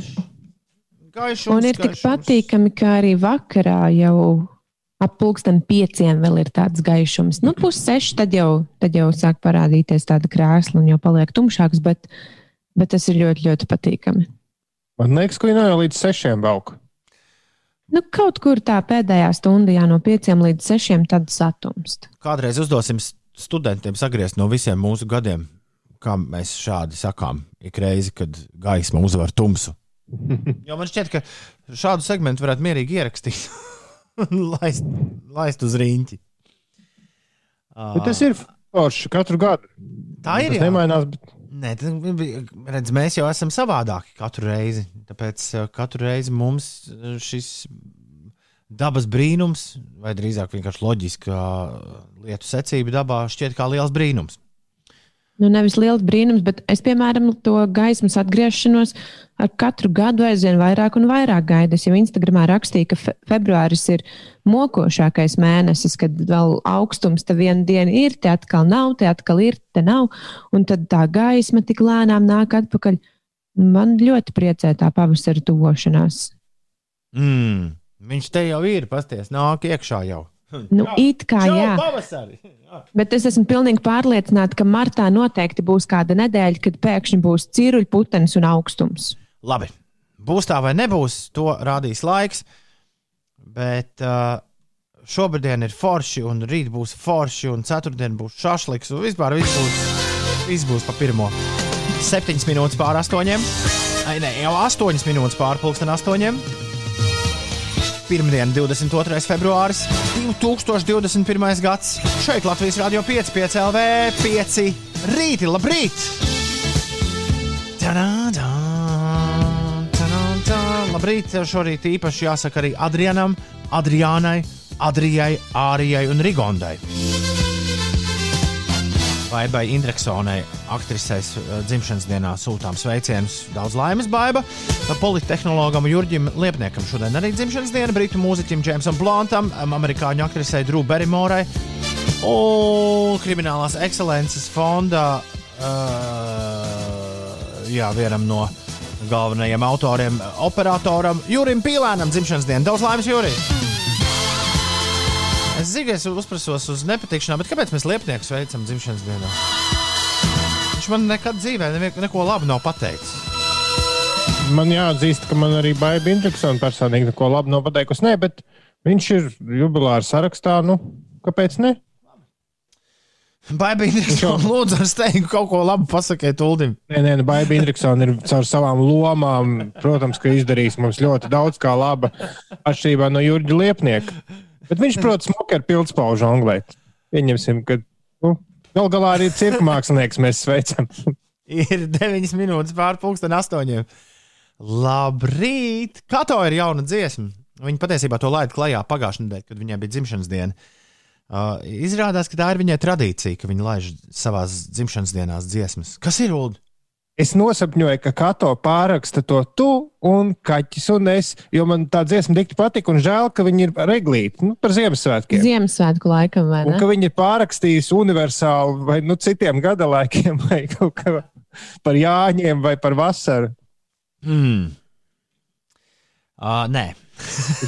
Gaišs Un ir tik patīkami, ka arī vakarā jau ap pulksten pieciem vēl ir tāds gaišums. Nu, pusseši tad jau, tad jau sāk parādīties tāda krēsla un jau paliek tumšāks, bet, bet tas ir ļoti, ļoti patīkami. Man liekas, ka jau līdz sešiem velk. Nu, kaut kur tā pēdējā stunda, jā, no pieciem līdz sešiem, tad satumst. Kādreiz uzdosim st- studentiem sagriezt no visiem mūsu gadiem, kā mēs šādi sakām, ik reizi, kad gaisma uzvar tumsu. Jo man šķiet, ka šādu segmentu varētu mierīgi ierakstīt un laist, laist uz rīņķi. Bet tas ir forši katru gadu. Tā ir. Tas jā. nemainās. Bet... Nē, tad, redz, mēs jau esam savādāki katru reizi. Tāpēc eh, katru reizi mums eh, šis dabas brīnums, vai drīzāk vienkārši loģiska lietu secība dabā, šķiet kā liels brīnums. Nu, nevis liels brīnums, bet es, piemēram, to gaismas atgriešanos ar katru gadu aizvien vairāk un vairāk gaidu. Es jau Instagramā rakstīju, ka fe februāris ir mokošākais mēnesis, kad vēl augstums te vienu dienu ir, te atkal nav, te atkal ir, te nav. Un tad tā gaisma tik lēnām nāk atpakaļ. Man ļoti priecē tā pavasara tuvošanās. Mm, viņš te jau ir, pasties, nāk iekšā jau. Nu, it kā jā. pavasari! Jā. Bet es esmu pilnīgi pārliecināta, ka martā noteikti būs kāda nedēļa, kad pēkšņi būs ciruļputenis un augstums. Labi, būs tā vai nebūs, to rādīs laiks. Bet uh, šobrīd ir forši, un rīt būs forši, un ceturtdien būs šašliks, un vispār viss būs, viss būs pa pirmo. Septiņas minūtes pār astoņiem. Ai, nē, jau astoņas minūtes pār pulksten astoņiem. Pirmdiena, 22. februāris, 2021. gads. Šeit Latvijas Rādio 5, 5 LV, 5 rīti, labrīt! Ta-da-da, ta-da-da. Labrīt, šorīt īpaši jāsaka arī Adrianam, Adriānai, Adrijai, Ārijai un Rigondai. Baibai Indreksonai, aktrisei eh, dzimšanas dienā sūtām sveicienus. Daudz laimes, Baiba. Politehnologam Jurģim Liepniekam šodien arī dzimšanas diena, britu mūziķim Džeimsam Blontam, em, amerikāņu aktrisei Drew Barrymorai un Kriminālās ekscelences fonda uh, jā, vienam no galvenajiem autoriem, operatoram Jurim Pīlēnam dzimšanas diena. Daudz laimes, Jurim! Es zinu, ka es uzprasos uz nepatikšanām, bet kāpēc mēs liepnieku sveicam dzimšanas dienā? Viņš man nekad dzīvē nevie- neko labu nav pateicis. Man jāatzīst, ka man arī Baija Intriksona personīgi neko labu nav pateikusi. Nē, bet viņš ir jubilāra sarakstā. Nu, kāpēc ne? Baigīgi, jau- lūdzu, ar steigu kaut ko labu pasakiet Uldim. Nē, nē, Baija Intriksona ir caur savām lomām. Protams, ka izdarījis mums ļoti daudz kā laba atšķirībā no Jurģa Liepnieka. Bet viņš, protams, ar pildspaužu žonglēt. Pieņemsim, ka nu, gal galā arī cirka mākslinieks mēs sveicam. Ir 9 minūtes pār pulksten astoņiem. Labrīt! Kato ir jauna dziesma. Viņa patiesībā to laida klajā pagājušajā nedēļā, kad viņai bija dzimšanas diena. Uh, izrādās, ka tā ir viņai tradīcija, ka viņa laiž savā dzimšanas dienās dziesmas. Kas ir Ulu? Es nosapņoju, ka Kato pāraksta to tu un kaķis un es, jo man tā dziesma tik patika un žēl, ka viņi ir reglīti nu, par Ziemassvētkiem. Ziemassvētku laikam, vai Un ne? ka viņi ir pārrakstījuši universāli vai nu, citiem gadalaikiem, vai kaut kā par Jāņiem vai par vasaru. Mm. Uh, nē,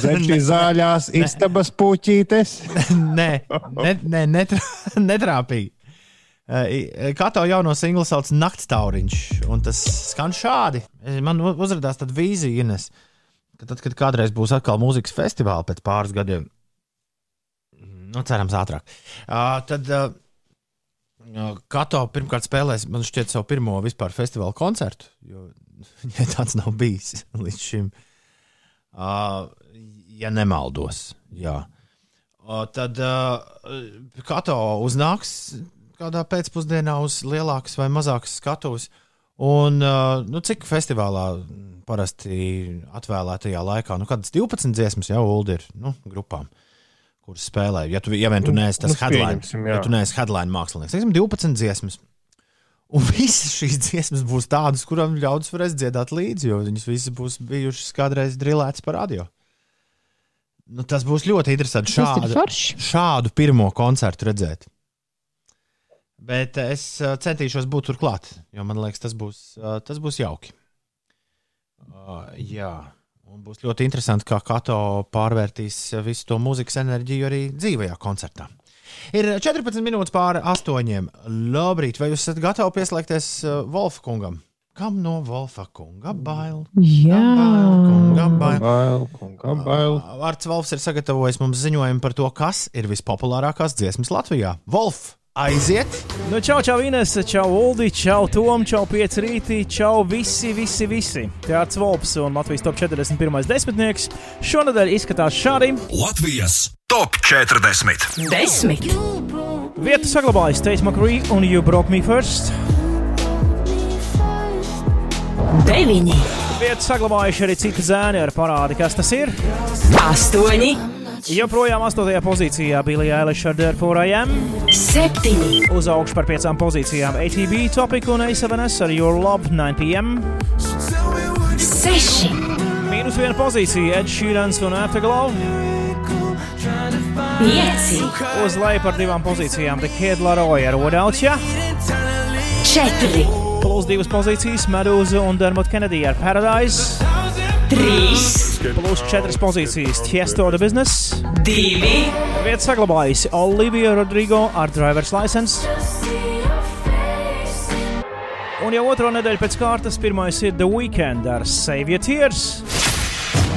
Zem šīs zaļās istabas puķītes. nē, ne, ne. Uh, Kato jauno singlu sauc Naktstauriņš, un tas skan šādi. Man u- uzrādījās tāda vīzija, Ines, ka tad, kad kādreiz būs atkal mūzikas festivāls pēc pāris gadiem, nu, cerams, ātrāk, tad Kato pirmkārt spēlēs, man šķiet, savu pirmo vispār festivāla koncertu, jo viņai tāds nav bijis līdz šim. Ja nemaldos, jā. Tad Kato uznāks kādā pēcpusdienā uz lielākas vai mazākas skatuves. Un uh, nu, cik festivālā parasti atvēlētajā laikā, nu, kādas 12 dziesmas jau ULD ir nu, grupām, kuras spēlē. Ja tu, ja vien tu neesi tas Nu, headline, ja tu neesi headline mākslinieks, teiksim, 12 dziesmas. Un visas šīs dziesmas būs tādas, kurām ļaudis varēs dziedāt līdzi, jo viņas visas būs bijušas kādreiz drilētas par radio. Nu, tas būs ļoti interesanti šādu, šādu pirmo koncertu redzēt. Bet es uh, centīšos būt turklāt, jo man liekas, tas būs, uh, tas būs jauki. Uh, jā, un būs ļoti interesanti, kā Kato pārvērtīs uh, visu to mūzikas enerģiju arī dzīvajā koncertā. Ir 14 minūtes pāri astoņiem. Labrīt, vai jūs esat gatavi pieslēgties Wolfa kungam? Kam no Wolfa kunga bail? Jā, Kunga bail. Bail, kunga, bail. Vārds Wolfs ir sagatavojis mums ziņojumu par to, kas ir vispopulārākās dziesmas Latvijā. Wolf, aiziet! Nu, čau, čau, Ines, čau, Uldi, čau, Tom, čau, Pieci rīti, čau, visi, visi, visi. Teātris Volps un Latvijas top 41. desmitnieks šonadēļ izskatās šādi. Latvijas top 40. Desmit, Vietu saglabājas Teis Makrī un You Broke Me First. deviņi, Vietu saglabājuši arī citi zēni ar parādi, kas tas ir. astoņi, Joprojām 8. pozīcijā bija Eilish ar Am. septiņi, Uz augšu par piecām pozīcijām ATB Topic un A7S ar Your Love 9pm. seši, Mīnus viena pozīcija Ed Sheerans un Afterglow. pieci, Uz leju par divām pozīcijām The Kid Laroi ar Ya. četri, Plus divas pozīcijas Medūza un Dermot Kennedy ar Paradise. Trīs, Plus četras pozīcijas Tiesto The Business. divi, Vietas saglabājusi Olivija Rodrigo ar Driver's License. Un jau otro nedēļu pēc kārtas pirmais ir The Weekend ar Save Your Tears.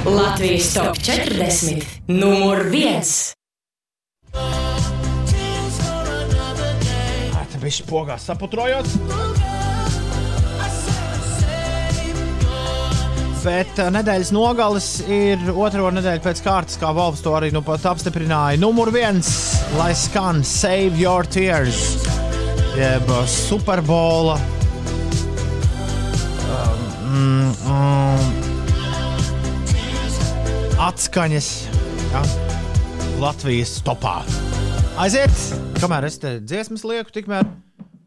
Latvijas top 40, numur viens. Tā bija spogā saputrojot. Bet uh, nedēļas nogales ir otro nedēļu pēc kārtas, kā Volfs to arī nu pat apstiprināja. Numur viens, lai skan Save Your Tears, jeb uh, Superbola. Um, um, atskaņas ja, Latvijas topā. Aiziet, kamēr es te dziesmas lieku, tikmēr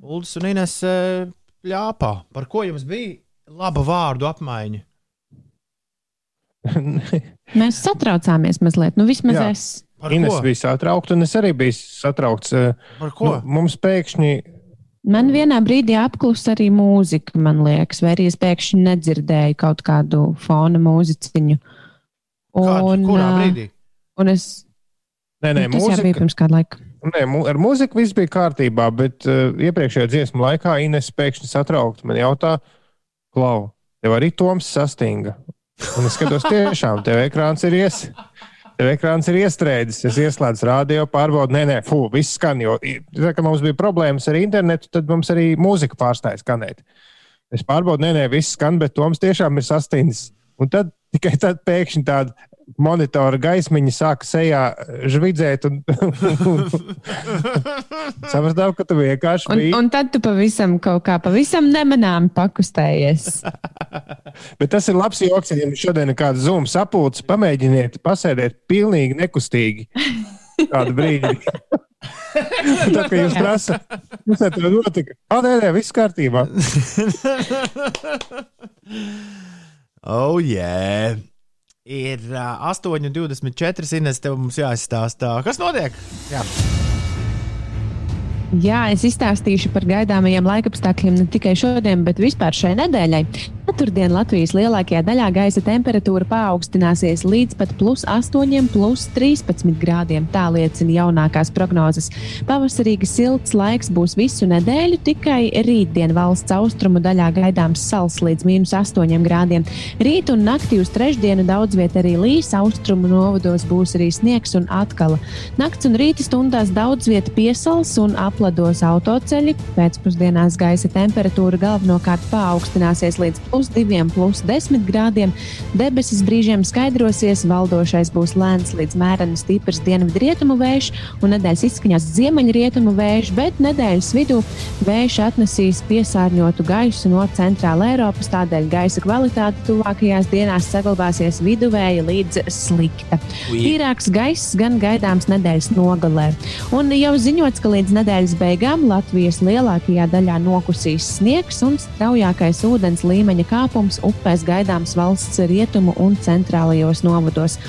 Ulas un Ines eh, pļāpā. Par ko jums bija laba vārdu apmaiņa? Mēs satraucāmies mazliet. Nu, vismaz Jā. es. Par Ines ko? bija satraukta, un es arī biju satraukts. eh, Par ko? Nu, mums pēkšņi Man vienā brīdī apklusa arī mūzika, man liekas, vai arī es pēkšņi nedzirdēju kaut kādu fona mūziķiņu. Kādu, kurā ā, brīdī? Un es, Nē, nē, nu, tas jau bija mūzika, pirms kāda laika. nē, ar mūziku viss bija kārtībā, bet uh, iepriekšējā dziesmu laikā Ines pēkšņi satraukta. Man jautā, Klau, tev arī Toms sastinga. Un es skatos, tiešām, tev ekrāns ir ies. Tev ekrāns ir iestrēdzis. Es ieslēdzu radio, pārbaudu, nē, nē, fū, viss skan. Jo, tā, kad mums bija problēmas ar internetu, tad mums arī mūzika pārstāja skanēt. Es pārbaudu, nē, nē, viss skan, bet Toms tiešām ir sastindzis. Un tad tikai tad pēkšņi tāda monitora gaismiņa sāka sejā žvidzēt. Un... Sapratām, ka tu vienkārši Un, biji. un tad tu pavisam kaut kā pavisam nemanāmi pakustējies. Bet tas ir labs joks, ja jums šodien ir kāds zūms sapulcs, pamēģiniet pasēdēt pilnīgi nekustīgi. Kādu brīdi. Tad, kad jūs prasat, kas to notika? O, nē, nē, viss kārtībā. Oh, yeah! Ir uh, 8,24. Ines, tev mums jāizstāsta, kas notiek. Jā. Jā, es izstāstīšu par gaidāmajiem laikapstākļiem ne tikai šodien, bet vispār šai nedēļai. Ceturtdien Latvijas lielākajā daļā gaisa temperatūra paaugstināsies līdz pat plus 8, plus 13 grādiem. Tā liecina jaunākās prognozes. Pavasarīgi silts laiks būs visu nedēļu, tikai rītdien valsts austrumu daļā gaidāms sals līdz minus 8 grādiem. Rīt un naktī uz trešdienu daudz vietā arī līs, austrumu novados būs arī sniegs un atkal. Nakts un rīta stundās daudz vietā piesals un aplados autoceļi. Pēcpusdienās gaisa temperatūra galvenokārt paaugstināsies līdz plus 2, plus 10 grādiem. Debesis brīžiem skaidrosies, valdošais būs lēns līdz mēreni stiprs dienvidrietumu vējš un nedēļas izskaņās ziemeļrietumu vējš, bet nedēļas vidū vējš atnesīs piesārņotu gaisu no centrāla Eiropas, tādēļ gaisa kvalitāte tuvākajās dienās saglabāsies viduvēja līdz slikta. Tīrāks gaiss gan gaidāms nedēļas nogalē. Un jau ziņots, ka līdz nedēļas beigām Latvijas lielākajā daļā nokusīs sniegs un straujākais ūdens līmeņa kāpums upēs gaidāms valsts rietumu un centrālajos novados.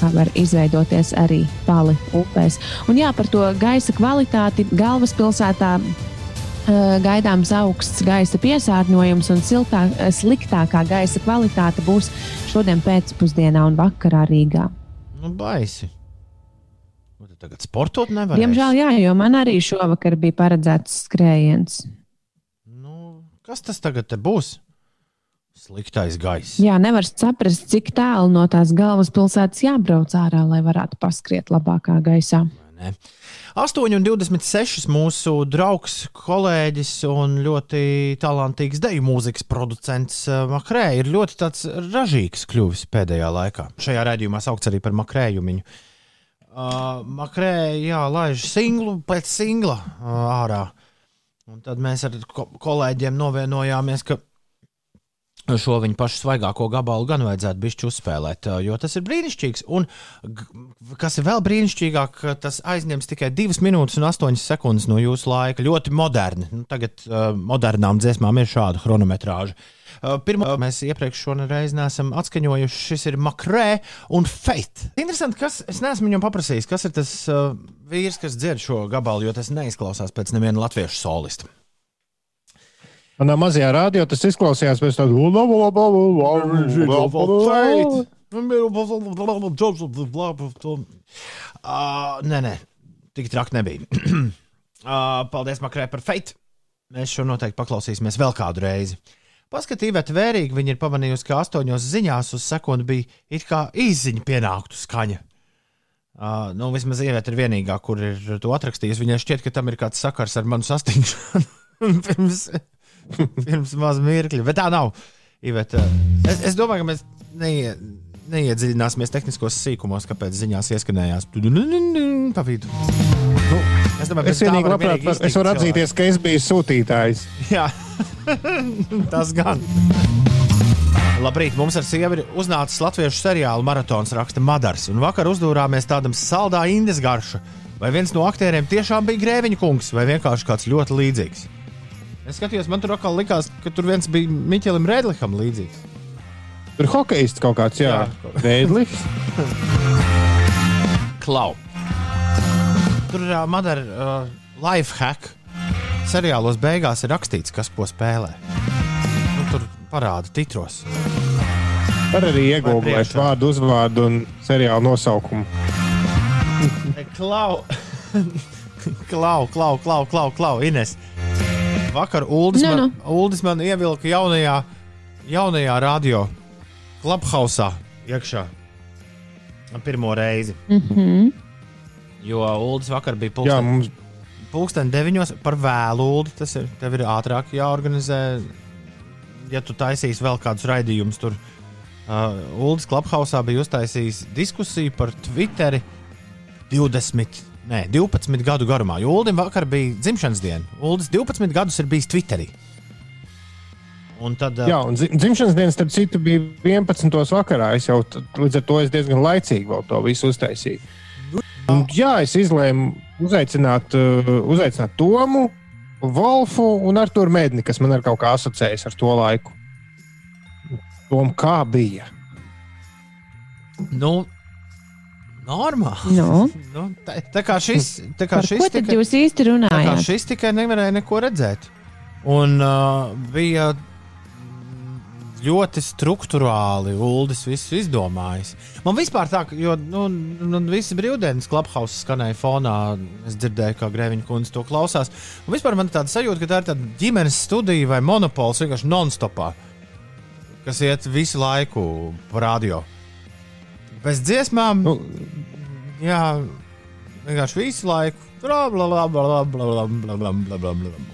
Kā var izveidoties arī pali upēs. Un jā, par to gaisa kvalitāti galvaspilsētā eh, gaidāms augsts gaisa piesārņojums un siltā, eh, sliktākā gaisa kvalitāte būs šodien pēcpusdienā un vakarā Rīgā. Nu, baisi. Tagad sportot nevar. Diemžēl, jā, jo man arī šovakar bija paredzēts skrējiens. Nu, kas tas tagad būs? Sliktais gaiss. Jā, nevar saprast, cik tālu no tās galvaspilsētas jābrauc ārā, lai varētu paskriet labākā gaisā. 8,26 mūsu draugs, kolēģis un ļoti talantīgs deju mūzikas producents eh, Makrē ir ļoti ražīgs kļuvis pēdējā laikā. Šajā raidījumā saukts arī par makrējumiņu. Uh, Makrē, jā, laiž singlu pēc singla uh, ārā. Un tad mēs ar ko kolēģiem novienojāmies, ka šo viņa pašu svaigāko gabalu gan vajadzētu bišķi uzspēlēt, jo tas ir brīnišķīgs. Un, kas ir vēl brīnišķīgāk, tas aizņems tikai 2 minūtes un 8 sekundes no jūsu laika. Ļoti moderni. Nu, tagad uh, modernām dziesmām ir šāda chronometrāža. Uh, Pirmā mēs iepriekš šoreiz neesam atskaņojuši. Šis ir Makrē un Fate. Interesanti, kas es neesmu viņam paprasījis, kas ir tas uh, vīrs, kas dzied šo gabalu, jo tas neizklausās pēc neviena latviešu solista. Manā mazajā rādio tas izklausījās pēc tāda Uh, nē, nē, tik traki nebija. uh, paldies, Makrē, par feitu. Mēs šo noteikti paklausīsimies vēl kādu reizi. Paskatīsiet, vērīgi viņi ir pamanījusi, ka astoņos ziņās uz sekundi bija it kā izziņa pienāktu skaņa. Uh, nu, vismaz ievieta ir vienīgā, kur ir to atrakstījusi. Viņai šķiet, ka tam ir kāds sakars ar manu sastingšanu pirms, pirms maz mirkļa. Bet tā nav. Iveta, es, es domāju, ka mēs neie, neiedziļināsimies tehniskos sīkumos, kāpēc ziņās ieskanējās pa vidu. Nu, es domāju, Es vienīgi labprāt, vienīgi es varu atzīties, ka es biju sūtītājs. Jā, tas gan. Labrīt, mums ar sievu ir uznācis latviešu seriāla maratons, raksta Madars. Un vakar uzdūrāmies tādam saldā indes garša. Vai viens no aktieriem tiešām bija grēviņa kungs, vai vienkārši kāds ļoti līdzīgs? Es skatījos, man tur atkal likās, ka tur viens bija Miķelim Rēdlikam līdzīgs. Tur hokejists kaut kāds, jā, Rēdlis. Klau. Tur ir uh, Madara uh, life hack. Seriālos beigās ir rakstīts, kas ko spēlē. Nu, tur parāda titros. Var arī iegūlēt priekšā? vārdu, uzvārdu un seriālu nosaukumu. Klau, klau, klau, klau, klau, klau. Ines. Vakar Uldis, Nu, man, Uldis man ievilka jaunajā, jaunajā radio klubhausā iekšā. Pirmo reizi. Mm -hmm. Jo Uldis vakar bija Jā, pulksten, mums pulksten deviņos par vēlu. Uldi. Tas ir, tev ir ātrāk jāorganizē. Ja tu taisīsi vēl kādus raidījumus, tur uh, Uldis klubhausā bija uztaisījis diskusiju par Twitteri 20. Nē, 12 gadu garumā. Uldim vakar bija dzimšanas diena. Uldis 12 gadus ir bijis Twitterī. Un tad, Jā, un dzi- dzimšanas dienas, starp citu, bija 11. vakarā. Es jau līdz ar to es diezgan laicīgi to visu uztaisīju. Un, jā, es izlēmu uzaicināt, uh, uzaicināt Tomu, Wolfu un Arthuru Mēdni, kas man ir kaut kā asociējis ar to laiku. Tom, kā bija? nu, normāli. Nu, Nu, tā, tā kā šis, tā kā par šis ko tad tikai- jūs īsti runājat? šis tikai nevarēja neko redzēt. Un uh, bija ļoti struktūrāli Uldis visu izdomājis. Man vispār tā, jo nu, nu, visi brīvdienas klubhausa skanēja fonā. Es dzirdēju, kā Grēviņa kundze to klausās. Un vispār man tāda sajūta, ka tā ir tāda ģimenes studija vai monopols vienkārši non-stopā, kas iet visu laiku pa radio bez dziesmām. Nu, jā, vienkārši visu laiku. Bla, bla, bla,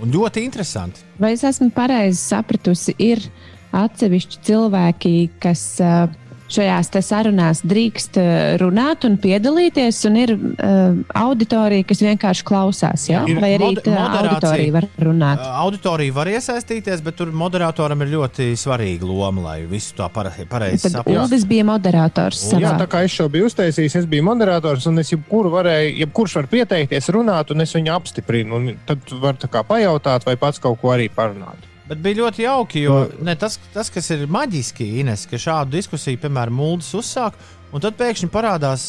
Un ļoti interesanti. Vai es esmu pareizi sapratusi, ir atsevišķi cilvēki, kas uh, šajās sarunās drīkst uh, runāt un piedalīties, un ir uh, auditorija, kas vienkārši klausās. Ja? Ir Vai arī tā moderācija. auditorija var runāt? Auditorija var iesaistīties, bet tur moderatoram ir ļoti svarīga loma, lai visu to pare- pareizi saprastu. Uldis bija moderators. Jā, savā. tā kā es šo biju uztaisījis, es biju moderators, un es jebkuru varēju, jebkurš var pieteikties, runāt, un es viņu apstiprinu. un Tad var tā kā pajautāt, vai pats kaut ko arī parunāt. Bet bija ļoti jauki, jo ne, tas, tas, kas ir maģiski, Ines, ka šādu diskusiju, piemēram, Mūldis uzsāk, un tad pēkšņi parādās,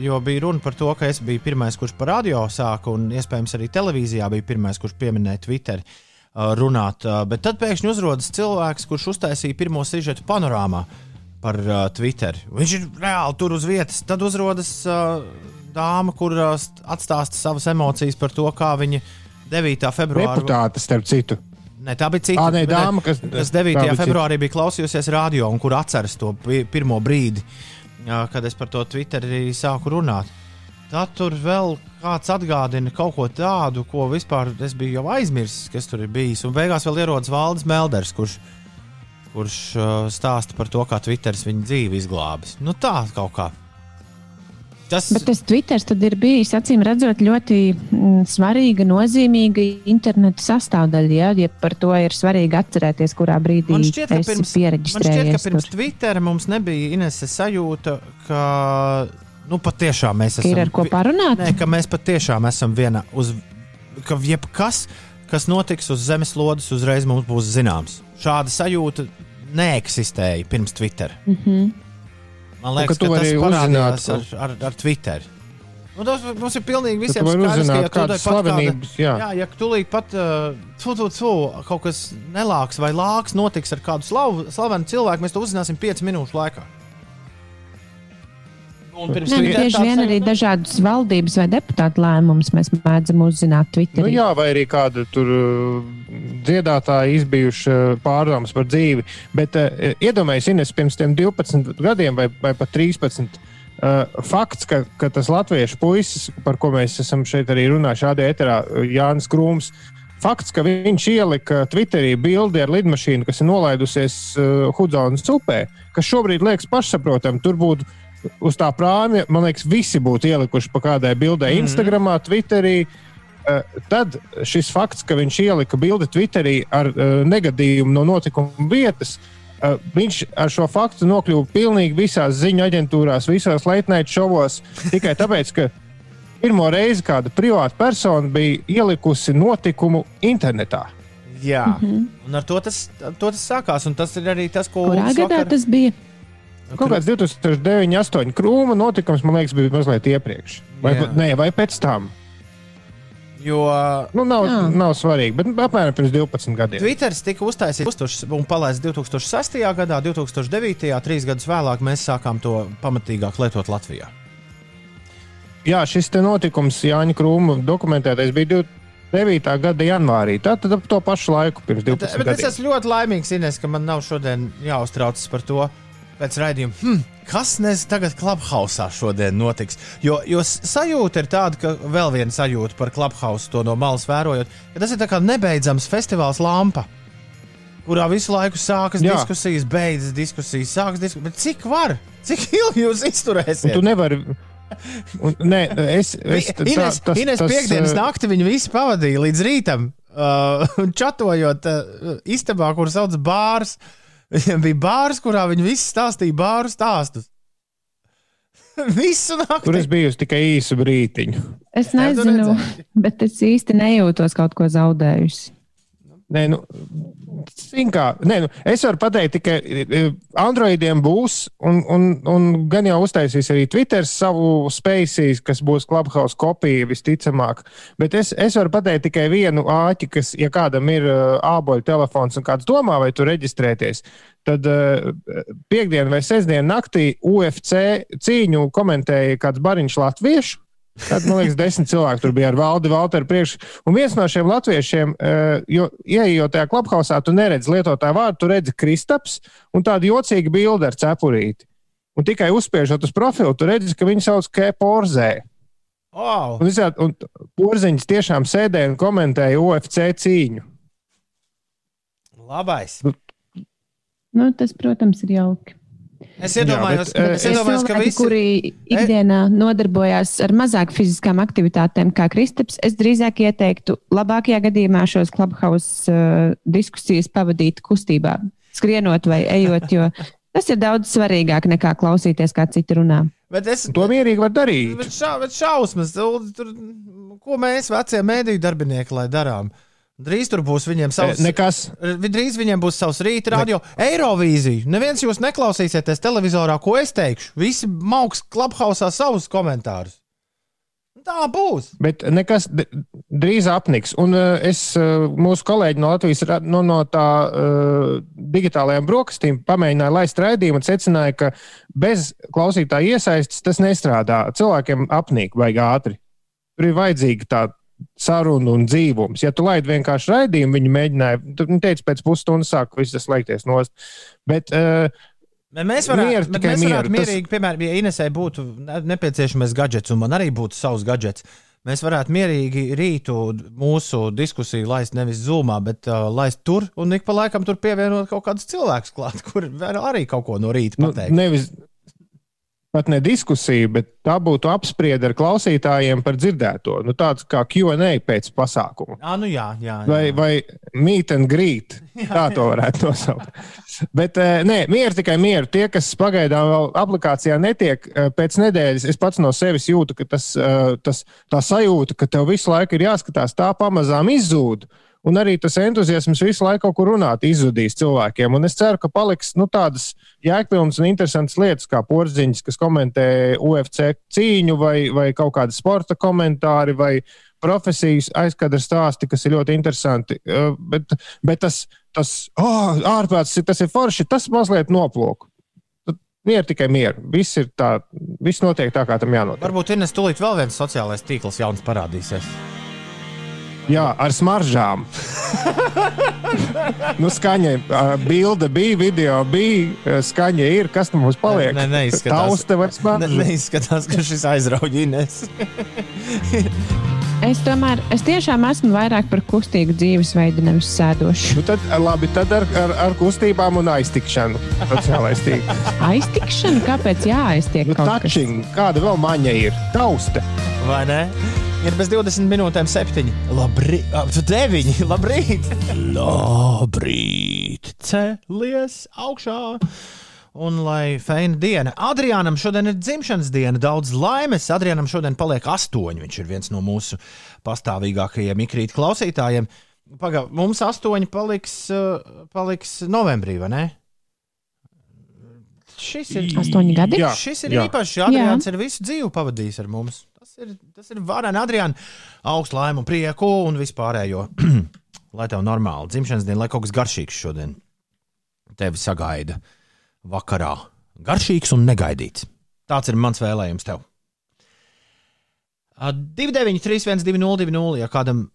jo bija runa par to, ka es biju pirmais, kurš par radio sāka, un iespējams arī televīzijā bija pirmais, kurš pieminēja Twitter runāt. Bet tad pēkšņi uzrodas cilvēks, kurš uztaisīja pirmo sižetu panorāmā par uh, Twitter. Viņš ir reāli tur uz vietas. Tad uzrodas uh, dāma, kur uh, atstāsta savas emocijas par to, kā viņa 9. februāra Deputāte, starp citu. Ne, tā bija cita Ā, nē, dāma, kas- kas tā 9. bija cita. februārī bija klausījusies radio un kur atceras to pi- pirmo brīdi, kad es par to Twitterī sāku runāt. Tad tur vēl kāds atgādina kaut ko tādu, ko vispār es biju jau aizmirsis, kas tur ir bijis. Un beigās vēl ierodas Valdis Melders, kurš, kurš uh, stāsta par to, kā Twitteris viņa dzīvi izglābis. Nu tā kaut kā. Tas Bet tas Twitter ir bijis acīm redzot ļoti mm, svarīga, nozīmīga interneta sastāvdaļa. Ja, ja par to ir svarīgi atcerēties, kurā brīdī Man šķiet, ka pirms, man šķiet, ka pirms tur. Twitter mums nebija Inese sajūta, ka nu, patiešām mēs esam. ir ar ko parunāt? Nē, ka mēs patiešām esam viena uz. Ka jebkas, kas notiks uz zemeslodes, uzreiz mums būs zināms. Šāda sajūta neeksistēja pirms Twitter. Mm -hmm. Man Un ka liekas, tu ka tas parādījās ar, uzzināt, ar, ar Twitter. Nu, tas mums ir pilnīgi Ka visiem tu skaidrs, ka ja tūdaļ kādas pat kāda- slavenības, jā. jā, ja tūlīt pat uh, tu, tu, tu, kaut kas nelāks vai lāks notiks ar kādu slavu, slavenu cilvēku, mēs to uzzināsim 5 minūšu laikā. Un pirms Nē, Twitter bieži tāds vien arī dažādas valdības vai deputātu lēmumus mēs mēdzam uzzināt Twitterī. Nu, jā, vai arī kāda tur uh, dziedātāja izbijuši uh, pārdomas par dzīvi. Bet uh, iedomājieties, Ines, pirms tiem 12 gadiem vai, vai pat 13. Uh, fakts, ka, ka tas latviešu puisis, par ko mēs esam šeit arī runājuši, šādā eterā, uh, Jānis Krūms, fakts, ka viņš ielika Twitterī bildi ar lidmašīnu, kas ir nolaidusies uh, Hudzonas upē, kas šobrīd liekas pašsaprotami. Tur būtu uz tā prāmja, man liekas, visi būtu ielikuši pa kādai bildē, mm -hmm. Instagram, Twitterī. Uh, tad šis fakts, ka viņš ielika bildi Twitterī ar uh, negadījumu no notikuma vietas, uh, viņš ar šo faktu nokļuva pilnīgi visās ziņu aģentūrās, visos leitnaitu šovos. Tikai tāpēc, ka pirmo reizi kāda privāta persona bija ielikusi notikumu internetā. Jā, mm -hmm. un ar to tas, ar to tas sākās. Un tas ir arī tas, ko Kurā gadā vakar- tas bija? Kaut kāds 2009, 8 krūma notikums, man liekas, bija mazliet iepriekš. Vai, Jā. nē, vai pēc tam? Jo Nu, nav, Jā. nav svarīgi, bet apmēram pirms 12 gadiem. Twitter tika uztaisīts un palaists 2006. gadā, 2009. trīs gadus vēlāk mēs sākām to pamatīgāk lietot Latvijā. Jā, šis notikums Jāņa Krūma dokumentētais bija 9. gada janvārī. Tātad ap to pašu laiku pirms 12 Bet, bet es gadiem. esmu ļoti laimīgs, Ines, ka man nav šodien jāuztraucas par to. Pēc raidījuma, hm, kas nezinu, tagad Clubhouse šodien notiks. Jo, jo sajūta ir tāda, ka vēl viena sajūta par Clubhouse, to no malas vērojot, ka tas ir kā nebeidzams festivāls lampa, kurā visu laiku sākas Jā. Diskusijas, beidzas diskusijas, sākas diskusijas. Cik var? Cik ilgi jūs Un izturēsiet? tu nevari. Un, nē, es, es, tā- Ines, tas- Ines tas, piekdienas eh, naktī viņi visi pavadīja līdz rītam. Uh, un čatojot uh, istabā, kur sauc bārs. Viņam bija bārs, kurā viņi visi stāstīja bāru stāstus. Visu nakti. Tur es biju tikai īsu brītiņu. Es nezinu, bet es īsti nejūtos kaut ko zaudējusi. Nē, nu, kā, nē, nu, es varu pateikt, ka Androidiem būs, un, un, un gan jau uztaisīs arī Twitter savu spēcīs, kas būs Clubhouse kopija visticamāk. Bet es, es varu pateikt tikai vienu āķi, kas, ja kādam ir uh, āboļu telefons un kāds domā, vai tur reģistrēties, tad piekdien vai sestdien naktī UFC cīņu komentēja kāds bariņš latviešu. Tad, man liekas, desmit cilvēki tur bija ar valdi, Valteru priekšu. Un viens no šiem latviešiem, eh, jo ieejot tajā klubhausā, tu neredzi lietotāju vārdu, tu redzi Kristaps un tādu jocīgu bildi ar cepurīti. Un tikai uzspiežot uz profilu, tu redzi, ka viņi sauc Keporzē. Oh, Un, visādi- un porziņš tiešām sēdēja un komentēja UFC cīņu. labais. Nu, tas, protams, ir jauki. Es iedomājos, bet, eh, es Ir iedomājos ka cilvēki, visi. kuri ikdienā nodarbojās ar mazāk fiziskām aktivitātēm, kā Kristaps, es drīzāk ieteiktu labākajā gadījumā šos clubhouse uh, diskusijas pavadīt kustībā, skrienot vai ejot, jo tas ir daudz svarīgāk nekā klausīties, kā citi runā. Bet es, To mierīgi var darīt. Bet, šā, bet šausmas, tur, tur, ko mēs, vecie mēdīju darbinieki, lai darām? Drīz tur būs viņiem savs. Eh, Nekas. Drīz viņiem būs savs rīta radio, Eirovīzija. Neviens jūs neklausīsieties televizorā, ko es teikšu. Visi mauks klubhausā savus komentārus. Tā būs. Bet nekas drīz apniks. Un uh, es, mūsu kolēģi no Latvijas, no, no tā uh, digitālajām brokastīm pamēģināja laist raidījumu un secināja, ka bez klausītāja iesaistes tas nestrādā. Cilvēkiem apnīk vajag ātri. Tur ir vajadzīga tā saruna un dzīvums. Ja tu laidi vienkārši raidījumu, viņi mēģināja, tu viņi teica, pēc pusstundas sāk viss tas slēgties nost. Bet uh, mēs varētu, Mieru, mēs varētu mieru, tas- mierīgi, piemēram, ja Inesē būtu ne- nepieciešamais gadgets, un man arī būtu savs gadgets, mēs varētu mierīgi rītu mūsu diskusiju laist nevis zūmā, bet uh, laist tur, un ik pa laikam tur pievienot kaut kādus cilvēkus klāt, kur var arī kaut ko no rīta nu, pateikt. nevis pat ne diskusija, bet tā būtu apspriede ar klausītājiem par dzirdēto. Nu, tāds kā QA pēc pasākuma. Ah, nu jā, jā. jā. Vai, vai meet and greet. Tā to varētu nosaukt. Bet nē, mieru tikai mieru. Tie, kas pagaidām vēl aplikācijā netiek, pēc nedēļas es pats no sevis jūtu, ka tas, tas tā sajūta, ka tev visu laiku ir jāskatās, tā pamazām izzūd. Un arī tas entuziasms visu laiku kaut kur runāt, izzudīs cilvēkiem. Un es ceru, ka paliks nu, tādas jēgpilnas un interesantas lietas, kā porziņš, kas komentē UFC cīņu, vai, vai kaut kādi sporta komentāri, profesijas aizkadra stāsti, kas ir ļoti interesanti. Uh, Bet, bet tas, tas oh, ārprāts, tas ir forši, tas mazliet noplūk. Mieru tikai mieru. Viss ir tā, viss notiek tā, kā tam jānotiek. Varbūt Ines tūlīt vēl viens sociālais tīkls jauns parādīsies. Jā, ar smaržām. nu, skaņa, bilde bija, video bija, skaņa ir. Kas tam mums paliek? Ne, ne, neizskatās. Ne, neizskatās, ka šis aizrauj Ines. Es tomēr, es tiešām esmu vairāk par kustīgu dzīvesveidu, nevis sēdošu. Nu, tad, labi, tad ar, ar, ar kustībām un aiztikšanu. Aiztikšana, kāpēc jāaiztiek? Nu, kaut kas? touching, kāda vēl maņa ir? Tauste. Vai ne? Ir bez 20 minūtēm, 7. Labrīt, 9. Labrīt! Labrīt! Celies augšā! Un lai feina diena. Adrianam šodien ir dzimšanas diena, daudz laimes. Adrianam šodien paliek astoņi. Viņš ir viens no mūsu pastāvīgākajiem ikrīt klausītājiem. Pagaidām, mums astoņi paliks, paliks novembrī, vai ne? Šis ir Astoņi gadi? Jā, Šis ir jā. īpašs. Adrians ir visu dzīvi pavadījis ar mums. Tas ir, tas ir varani, Adrian. Augstu laimu, un prieku un vispārējo. lai tev normāli dzimšanas diena, lai kaut kas garšīgs šodien tevi sagaida vakarā. Garšīgs un negaidīts. Tāds ir mans vēlējums tev. 293, 202, ja kādam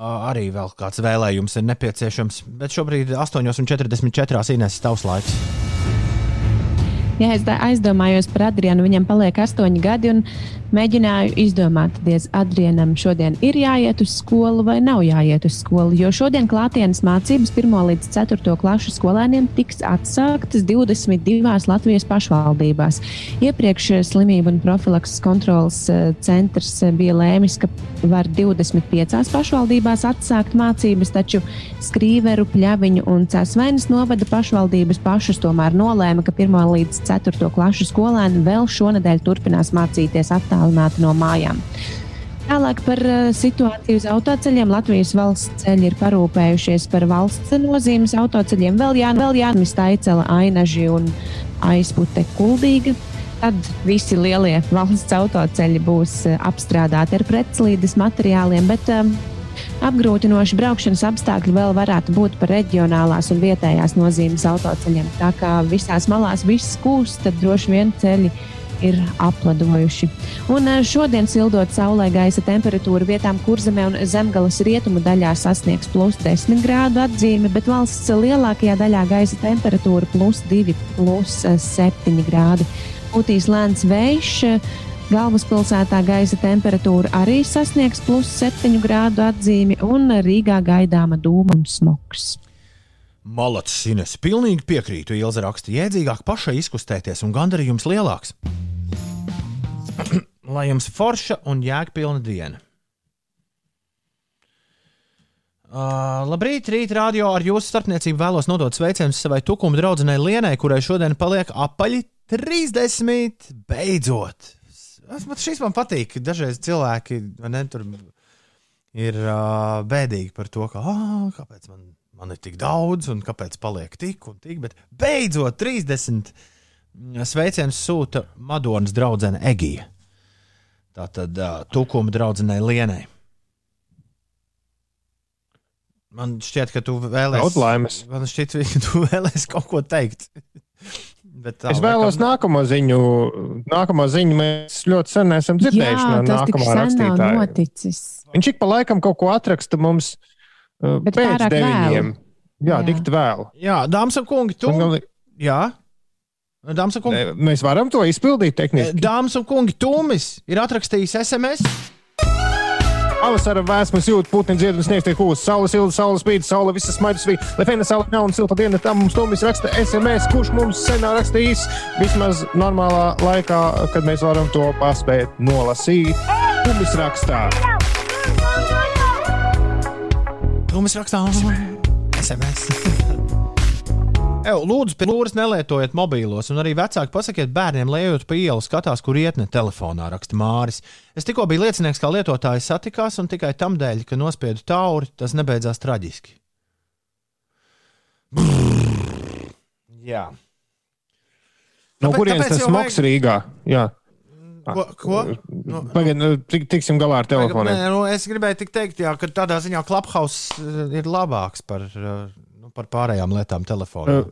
arī vēl kāds vēlējums ir nepieciešams, bet šobrīd 8,44 Inês tavs laiks. Ja es aizdomājos par Adrianu, viņam paliek astoņi gadi, un mēģināju izdomāt, diez Adrianam šodien ir jāiet uz skolu vai nav jāiet uz skolu. Jo šodien klātienes mācības 1 līdz 4 klašu skolēniem tiks atsāktas 22 Latvijas pašvaldībās. Iepriekš eh, slimību un profilakses kontrolas eh, centrs eh, bija lēmis, ka var 25 pašvaldībās atsākt mācības, taču Skrīveru, Pļaviņu un Cēsvainas novada pašvaldības pašas tomēr nolēma, ka 1 līdz 4 klašu skolēni vēl šonadēļ turpinās mācīties attālināti no mājām. Tālāk par uh, situāciju uz autoceļiem. Latvijas valsts ceļi ir parūpējušies par valsts nozīmes autoceļiem. Vēl, jā, vēl jāatmest aicela ainaži un aizpute kuldīga. Tad visi lielie valsts autoceļi būs uh, apstrādāti ar pretslīdes materiāliem, bet um, apgrūtinoši braukšanas apstākļi vēl varētu būt par reģionālās un vietējās nozīmes autoceļiem. Tā kā visās malās viss kūst, tad droši vien ceļi ir apladojuši. Un eh, šodien, sildot saulē, gaisa temperatūra vietām kurzemē un zemgales rietumu daļā sasniegs plus 10 grādu atzīmi, bet valsts lielākajā daļā gaisa temperatūra plus 2, plus eh, 7 grādi. Pūtīs lēns vējš. Galvaspilsētā gaisa temperatūra arī sasniegs plus 7 grādu atzīmi, un Rīgā gaidāma dūma un smogs. Malacis Ines, pilnīgi piekrītu. Ilza raksta, jēdzīgāk pašai izkustēties un gandarījums lielāks. Lai jums forša un jēgpilna diena. Uh, labrīt, rīt radio ar jūsu starpniecību vēlos nodot sveicienus savai tukuma draudzenei Lienai, kurai šodien paliek apaļi 30. Beidzot! Es- Man šis man patīk. Dažreiz cilvēki ne, ir uh, bēdīgi par to, ka, ah, kāpēc man, man ir tik daudz un kāpēc paliek tik un tik. Bet beidzot 30 sveicienus sūta Madonas draudzene Egija. Tā tad uh, tukuma draudzenei Lienai. Man šķiet, ka tu vēlēsies. Man šķiet, ka tu vēlēsies kaut ko teikt. Bet tā Es vēlos laikam- nākamo ziņu. Nākamo ziņu mēs ļoti sen esam dzirdējuši Jā, no tas tik nākamā sen nav rakstītāja. noticis. Viņš ik pa laikam kaut ko atraksta mums uh, Bet pēc deviņiem. Jā, Jā. tik vēl. Jā, dāmas un kungi, tu. Un Jā, dāmas un kungi. Ne, Mēs varam to izpildīt tehniski. Dāmas un kungi, Tūmis ir atrakstījis SMS. Pavasara vēsmas jūt, putni dzied un sniegs tiek uz. Saule silta, saule spīd, saule visas smaidas vīd. Lai fēna saule nav un silta diena, tam mums Tomis raksta SMS, kurš mums senā rakstījis vismaz normālā laikā, kad mēs varam to paspēt nolasīt. Tomis rakstā. Tūmis rakstā SMS. Ew, lūdzu, pie lūras nelietojiet mobīlos, un arī vecāki pasakiet bērniem, lai ejot pa ielu, skatās, kur ietne telefonā, raksta Māris. Es tikko biju liecinieks, kā lietotāji satikās, un tikai tam dēļ, ka nospiedu tauri, tas nebeidzās traģiski. Jā. No kurienes tas smogs vajag- Rīgā? Jā, Ko? ko? Nu, pagaidiet, tik, tiksim galā ar telefoniem. Nē, nu, es gribēju teikt, jā, ka tādā ziņā Clubhouse eh, ir labāks par, nu, par pārējām lietām telefonā.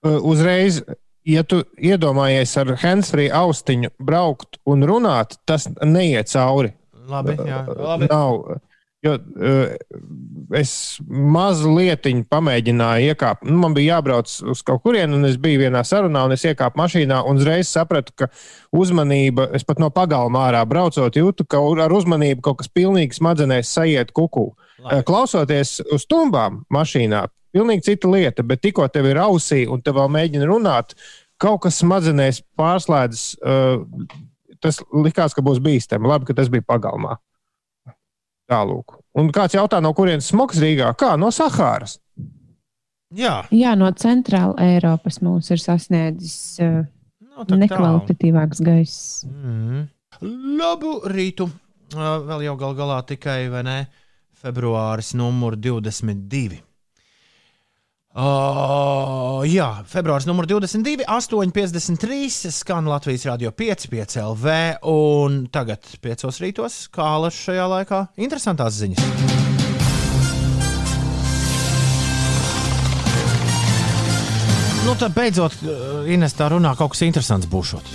Uh, uzreiz, ja tu iedomājies ar handsfree austiņu braukt un runāt, tas neiet cauri. Labi, jā, labi. Nav. Jo, uh, es mazliet pamēģināju iekāpt. Nu, man bija jābrauc uz kaut kurienu, un es biju vienā sarunā, un es iekāpu mašīnā, un uzreiz sapratu, ka uzmanība, es pat no pagalma ārā braucot, jūtu, ka ar uzmanību kaut kas pilnīgi smadzenēs sajiet kuku. Labi. Uh, Klausoties uz tumbām mašīnā, pilnīgi cita lieta, bet tikko tev ir ausī un te vēl mēģina runāt, kaut kas smadzenēs pārslēdzas. Uh, tas likās, ka būs bīstami. Labi, ka tas bija pagalmā. Tālūk. Un kāds jautā, no kurienes smogs Rīgā? Kā no Sahāras? Jā, Jā, no centrāla Eiropas mums ir sasniedzis uh, nu, tā nekvalitatīvāks gaiss. Mm. Labu rītu. Uh, Vēl jau gal galā tikai vai ne, februāris numur 22. Uh, jā, februāris numur 22, 8,53 skan Latvijas Rādio 5, 5 LV. Un tagad, 5 rītos, kā Latvijas šajā laikā, interesantās ziņas. Nu, tad beidzot, uh, Ines tā runā, kaut kas interesants būšot.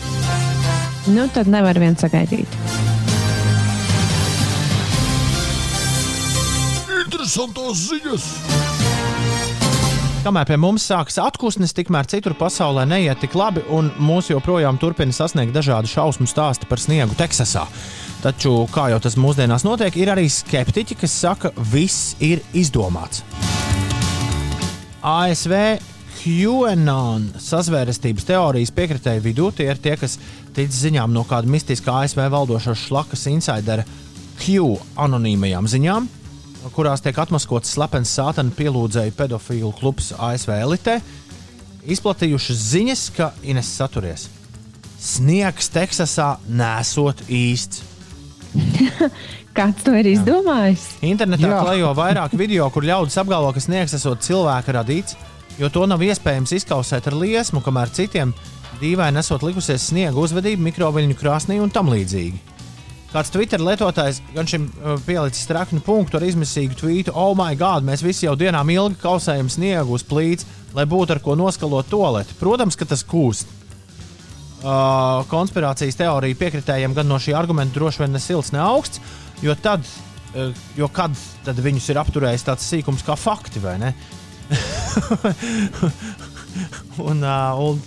Nu, tad nevar vien sagaidīt. Interesantās ziņas! Kamēr pie mums sākas atpūsnes, tikmēr citur pasaulē neiet tik labi, un mūs joprojām turpina sasniegt dažādi šausmu stāsti par sniegu Teksasā. Taču, kā jau tas mūsdienās notiek, ir arī skeptiķi, kas saka, viss ir izdomāts. ASV QAnon sazvērestības teorijas piekritēju vidū tie ir tie, kas tic ziņām no kāda mistiskā ASV valdošās šlakas insidera Q anonīmajām ziņām, kurās tiek atmaskots slepens sātana pielūdzēju pedofilu klubs ASV elitē, izplatījušas ziņas, ka Ines saturies. Sniegs Teksasā nesot īsts. Kāds to ir izdomājis? Internetā Jā. klejo vairāk video, kur ļaudis apgalvo, ka sniegs esot cilvēka radīts, jo to nav iespējams izkausēt ar liesmu, kamēr citiem dīvaini esot likusies sniega uzvedība mikroviļņu krāsnī un tam līdzīgi. Kāds Twitter lietotājs gan šim uh, pielicis traknu punktu ar izmisīgu tvītu: Oh, my God, mēs visi jau dienām ilgi kausējam sniegu uz plīts, lai būtu ar ko noskalot toleti. Protams, ka tas kūst. Uh, konspirācijas teorija piekritējiem gan no šī argumenta droši vien ne silts, ne augsts, jo tad, uh, jo kad tad viņus ir apturējis tāds sīkums kā fakti, vai ne? un, uh, un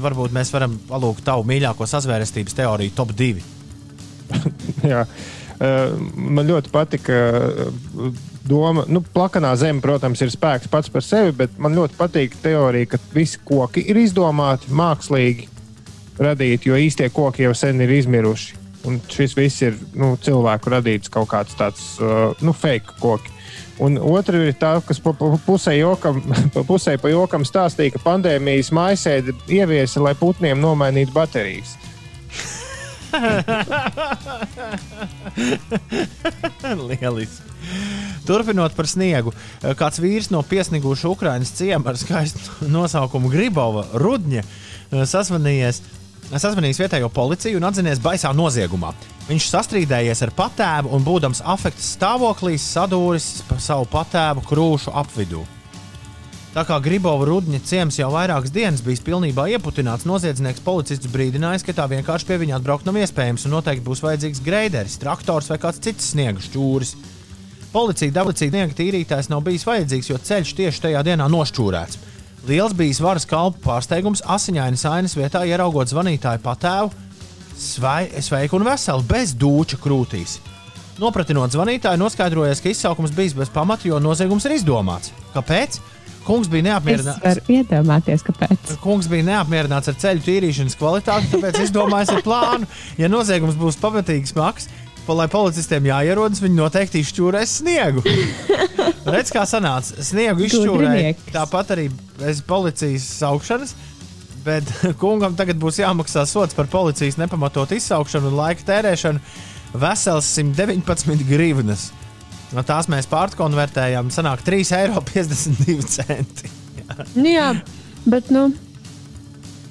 varbūt mēs varam palūgt tavu mīļāko sazvērestības teoriju top 2. Jā. Man ļoti patika doma, nu, plakanā zeme, protams, ir spēks pats par sevi, bet man ļoti patīk teorija, ka visi koki ir izdomāti mākslīgi radīti, jo īstie koki jau sen ir izmiruši. Un šis viss ir nu, cilvēku radīts kaut kāds tāds nu, fake koki. Un otra ir tā, kas pa, pa, pusē, jokam, pa pusē pa jokam stāstīja, ka pandēmijas mājasēde ieviesa, lai putniem nomainītu baterijas. Lieliski. Turpinot par sniegu, kāds vīrs no piesniguša Ukraiņas ciema ar skaistu nosaukumu Gribova Rudņa sasvanījies. Sazvanījis vietējo policiju un atzinies baisā noziegumā. Viņš sastrīdējies ar patēvu un, būdams afekta stāvoklī, sadūris savu patēvu krūšu apvidū. Tā kā Gribova rudņa ciems jau vairākas dienas bijis pilnībā ieputināts, noziedznieks policists brīdinājis, ka tā vienkārši pie viņa atbraukt nav iespējams un noteikti būs vajadzīgs greideris, traktors vai kāds cits sniega šķūris. Policija dabūcīja sniega tīrītājs nav bijis vajadzīgs, jo ceļš tieši tajā dienā nošķūrēts. Liels bijis varas kalpu pārsteigums, asiņainas ainas vietā ieraugot zvanītāju patēvu, svai, sveiku un veselu, bez dūča krūtīs. Nopratinot zvanītāju, noskaidrojies, ka izsaukums bijis bez pamata, jo noziegums ir izdomāts. Kāpēc? Kungs bija Es neapmierināts. varu iedomāties, kāpēc. Kungs bija neapmierināts ar ceļu tīrīšanas kvalitāti, tāpēc izdomājis plānu. Ja noziegums būs pamatīgi smags, pa, lai policistiem jāierodas, viņi noteikti izšķūrēs sniegu. Redz, kā sanāca. Sniegu izšķūrēja tāpat arī bez policijas saukšanas. Bet kungam tagad būs jāmaksā sots par policijas nepamatot izsaukšanu un laika tērēšanu vesels 119 grivnas. No tās mēs pārkonvertējām. Sanāk 3,52 eiro. Nu, jā, bet nu,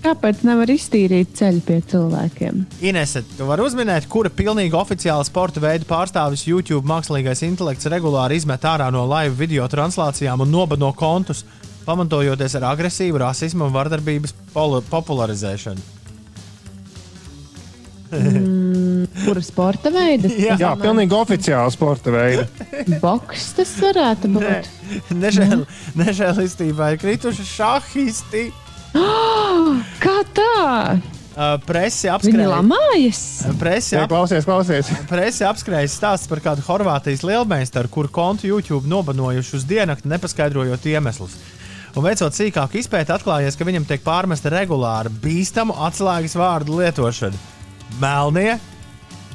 kāpēc nevar iztīrīt ceļu pie cilvēkiem? Inese, tu vari uzminēt, kura pilnīgi oficiāla sporta veida pārstāvis YouTube mākslīgais intelekts regulāri izmet ārā no live video translācijām un nobado kontus, pamatojoties ar agresīvu, rasismu un vardarbības popularizēšanu. Kura sporta veida? Jā. Jā, pilnīgi oficiāli sporta veidi. Boks tas varētu būt. Nežēl, nežēlistībai ir krituši šahisti. Kā tā? Uh, presi apskrēja. lamājas. Presi, Jā, ap, klausies, klausies. presi apskrēja stāsts par kādu Horvātijas lielmeistaru, kuru kontu YouTube nobanojuši uz diennakti, nepaskaidrojot iemeslus. Un veicot sīkāku izpēti, atklājies, ka viņam tiek pārmesta regulāra bīstamu atslēgas vārdu lietošana. Melnie,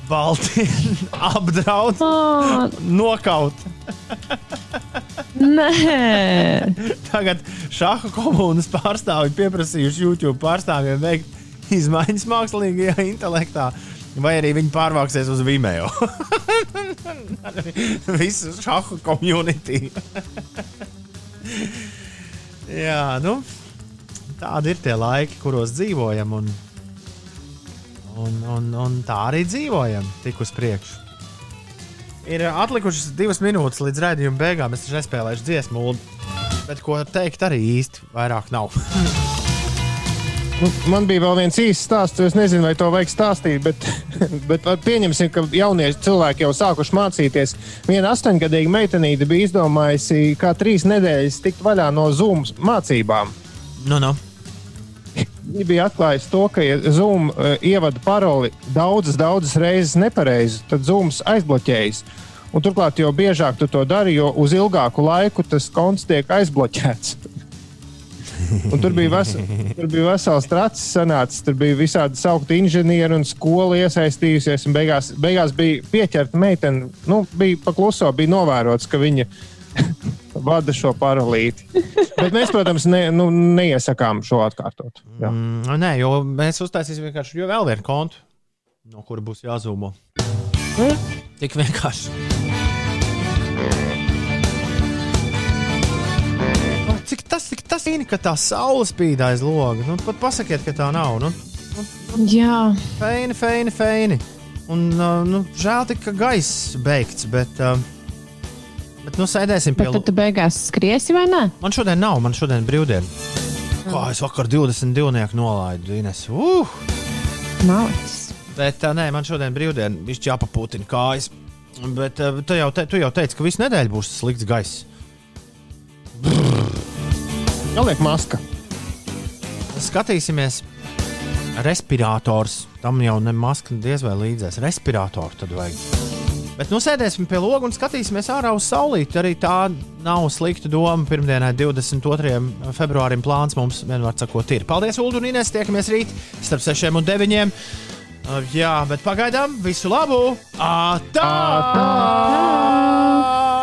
balti, apdraud, Ā, nokaut. Nē, Tagad šāda komunas pārstāvji pieprasījuši YouTube pārstāvjiem veikt izmaiņas mākslīgajā intelektā, vai arī viņi pārvāksies uz Vimeo. Visu šādu komunitī. Jā, nu, tādi ir tie laiki, kuros dzīvojam, un, un, un, un tā arī dzīvojam, tik uz priekšu. Ir atlikušas divas minūtes līdz raidījuma beigām. Es nespēlēšu dziesmu, bet ko teikt arī īsti vairāk nav. Nu, Man bija vēl viens īsts stāsts, es nezinu, vai to vajag stāstīt, bet, bet pieņemsim, ka jaunieši cilvēki jau sākuši mācīties. Viena astoņgadīga meitenīte bija izdomājusi, kā trīs nedēļas tikt vaļā no Zoom mācībām. Nu, nu. Viņa bija atklājusi to, ka, ja Zoom uh, ievada paroli daudzas, daudzas reizes nepareizi, tad Zoom aizbloķējas. Un turklāt, jo biežāk tu to dari, jo uz ilgāku laiku tas konts tiek aizbloķēts. Un tur bija, ves, tur bija vesels tracis, sanācis, tur bija visādi saukti inženieri un skola iesaistījusies. un Beigās, beigās bija pieķerta meitene, nu, bija pakluso, bija novērots, ka viņa vada šo paralīti. Bet mēs, protams, ne, nu, neiesakām šo atkārtot. Jā. Mm, nē, jo mēs uztaisīsim vienkārši jo vēl vienu kontu, no kura būs jāzūmo. Tik vienkārši. Cik tas, cik tas ir, ka tā saule spīd aiz loga? Nu, pat pasakiet, ka tā nav. Nu, jā, feini, feini, feini. Un, uh, nu, žēl tik, ka gaiss beigts, bet, uh, bet nu, sēdēsim pie bet tad tu beigās skriesi vai nē? Man šodien nav, man šodien brīvdiena. Kā es vakar 22. nolaidu Ines. Uh! Malacis. Bet uh, nē, man šodien brīvdiena. Viņš jāpapūtina kājas. Bet tu, jau te, tu jau teici, ka visu nedēļu būs slikts gaiss. Jāliek maska. Skatīsimies. Respirators. Tam jau ne maska diez vai līdzēs. Respiratoru tad vajag. Bet nu sēdēsim pie loga un skatīsimies ārā uz saulīti. Arī tā nav slikta doma. Pirmdienai, 22. februārim, plāns mums vienmēr sakot, ir. Paldies, Ulu un Inês. Tiekamies rīt starp 6 un 9. Uh, jā, bet pagaidām visu labu! Atā! Atā!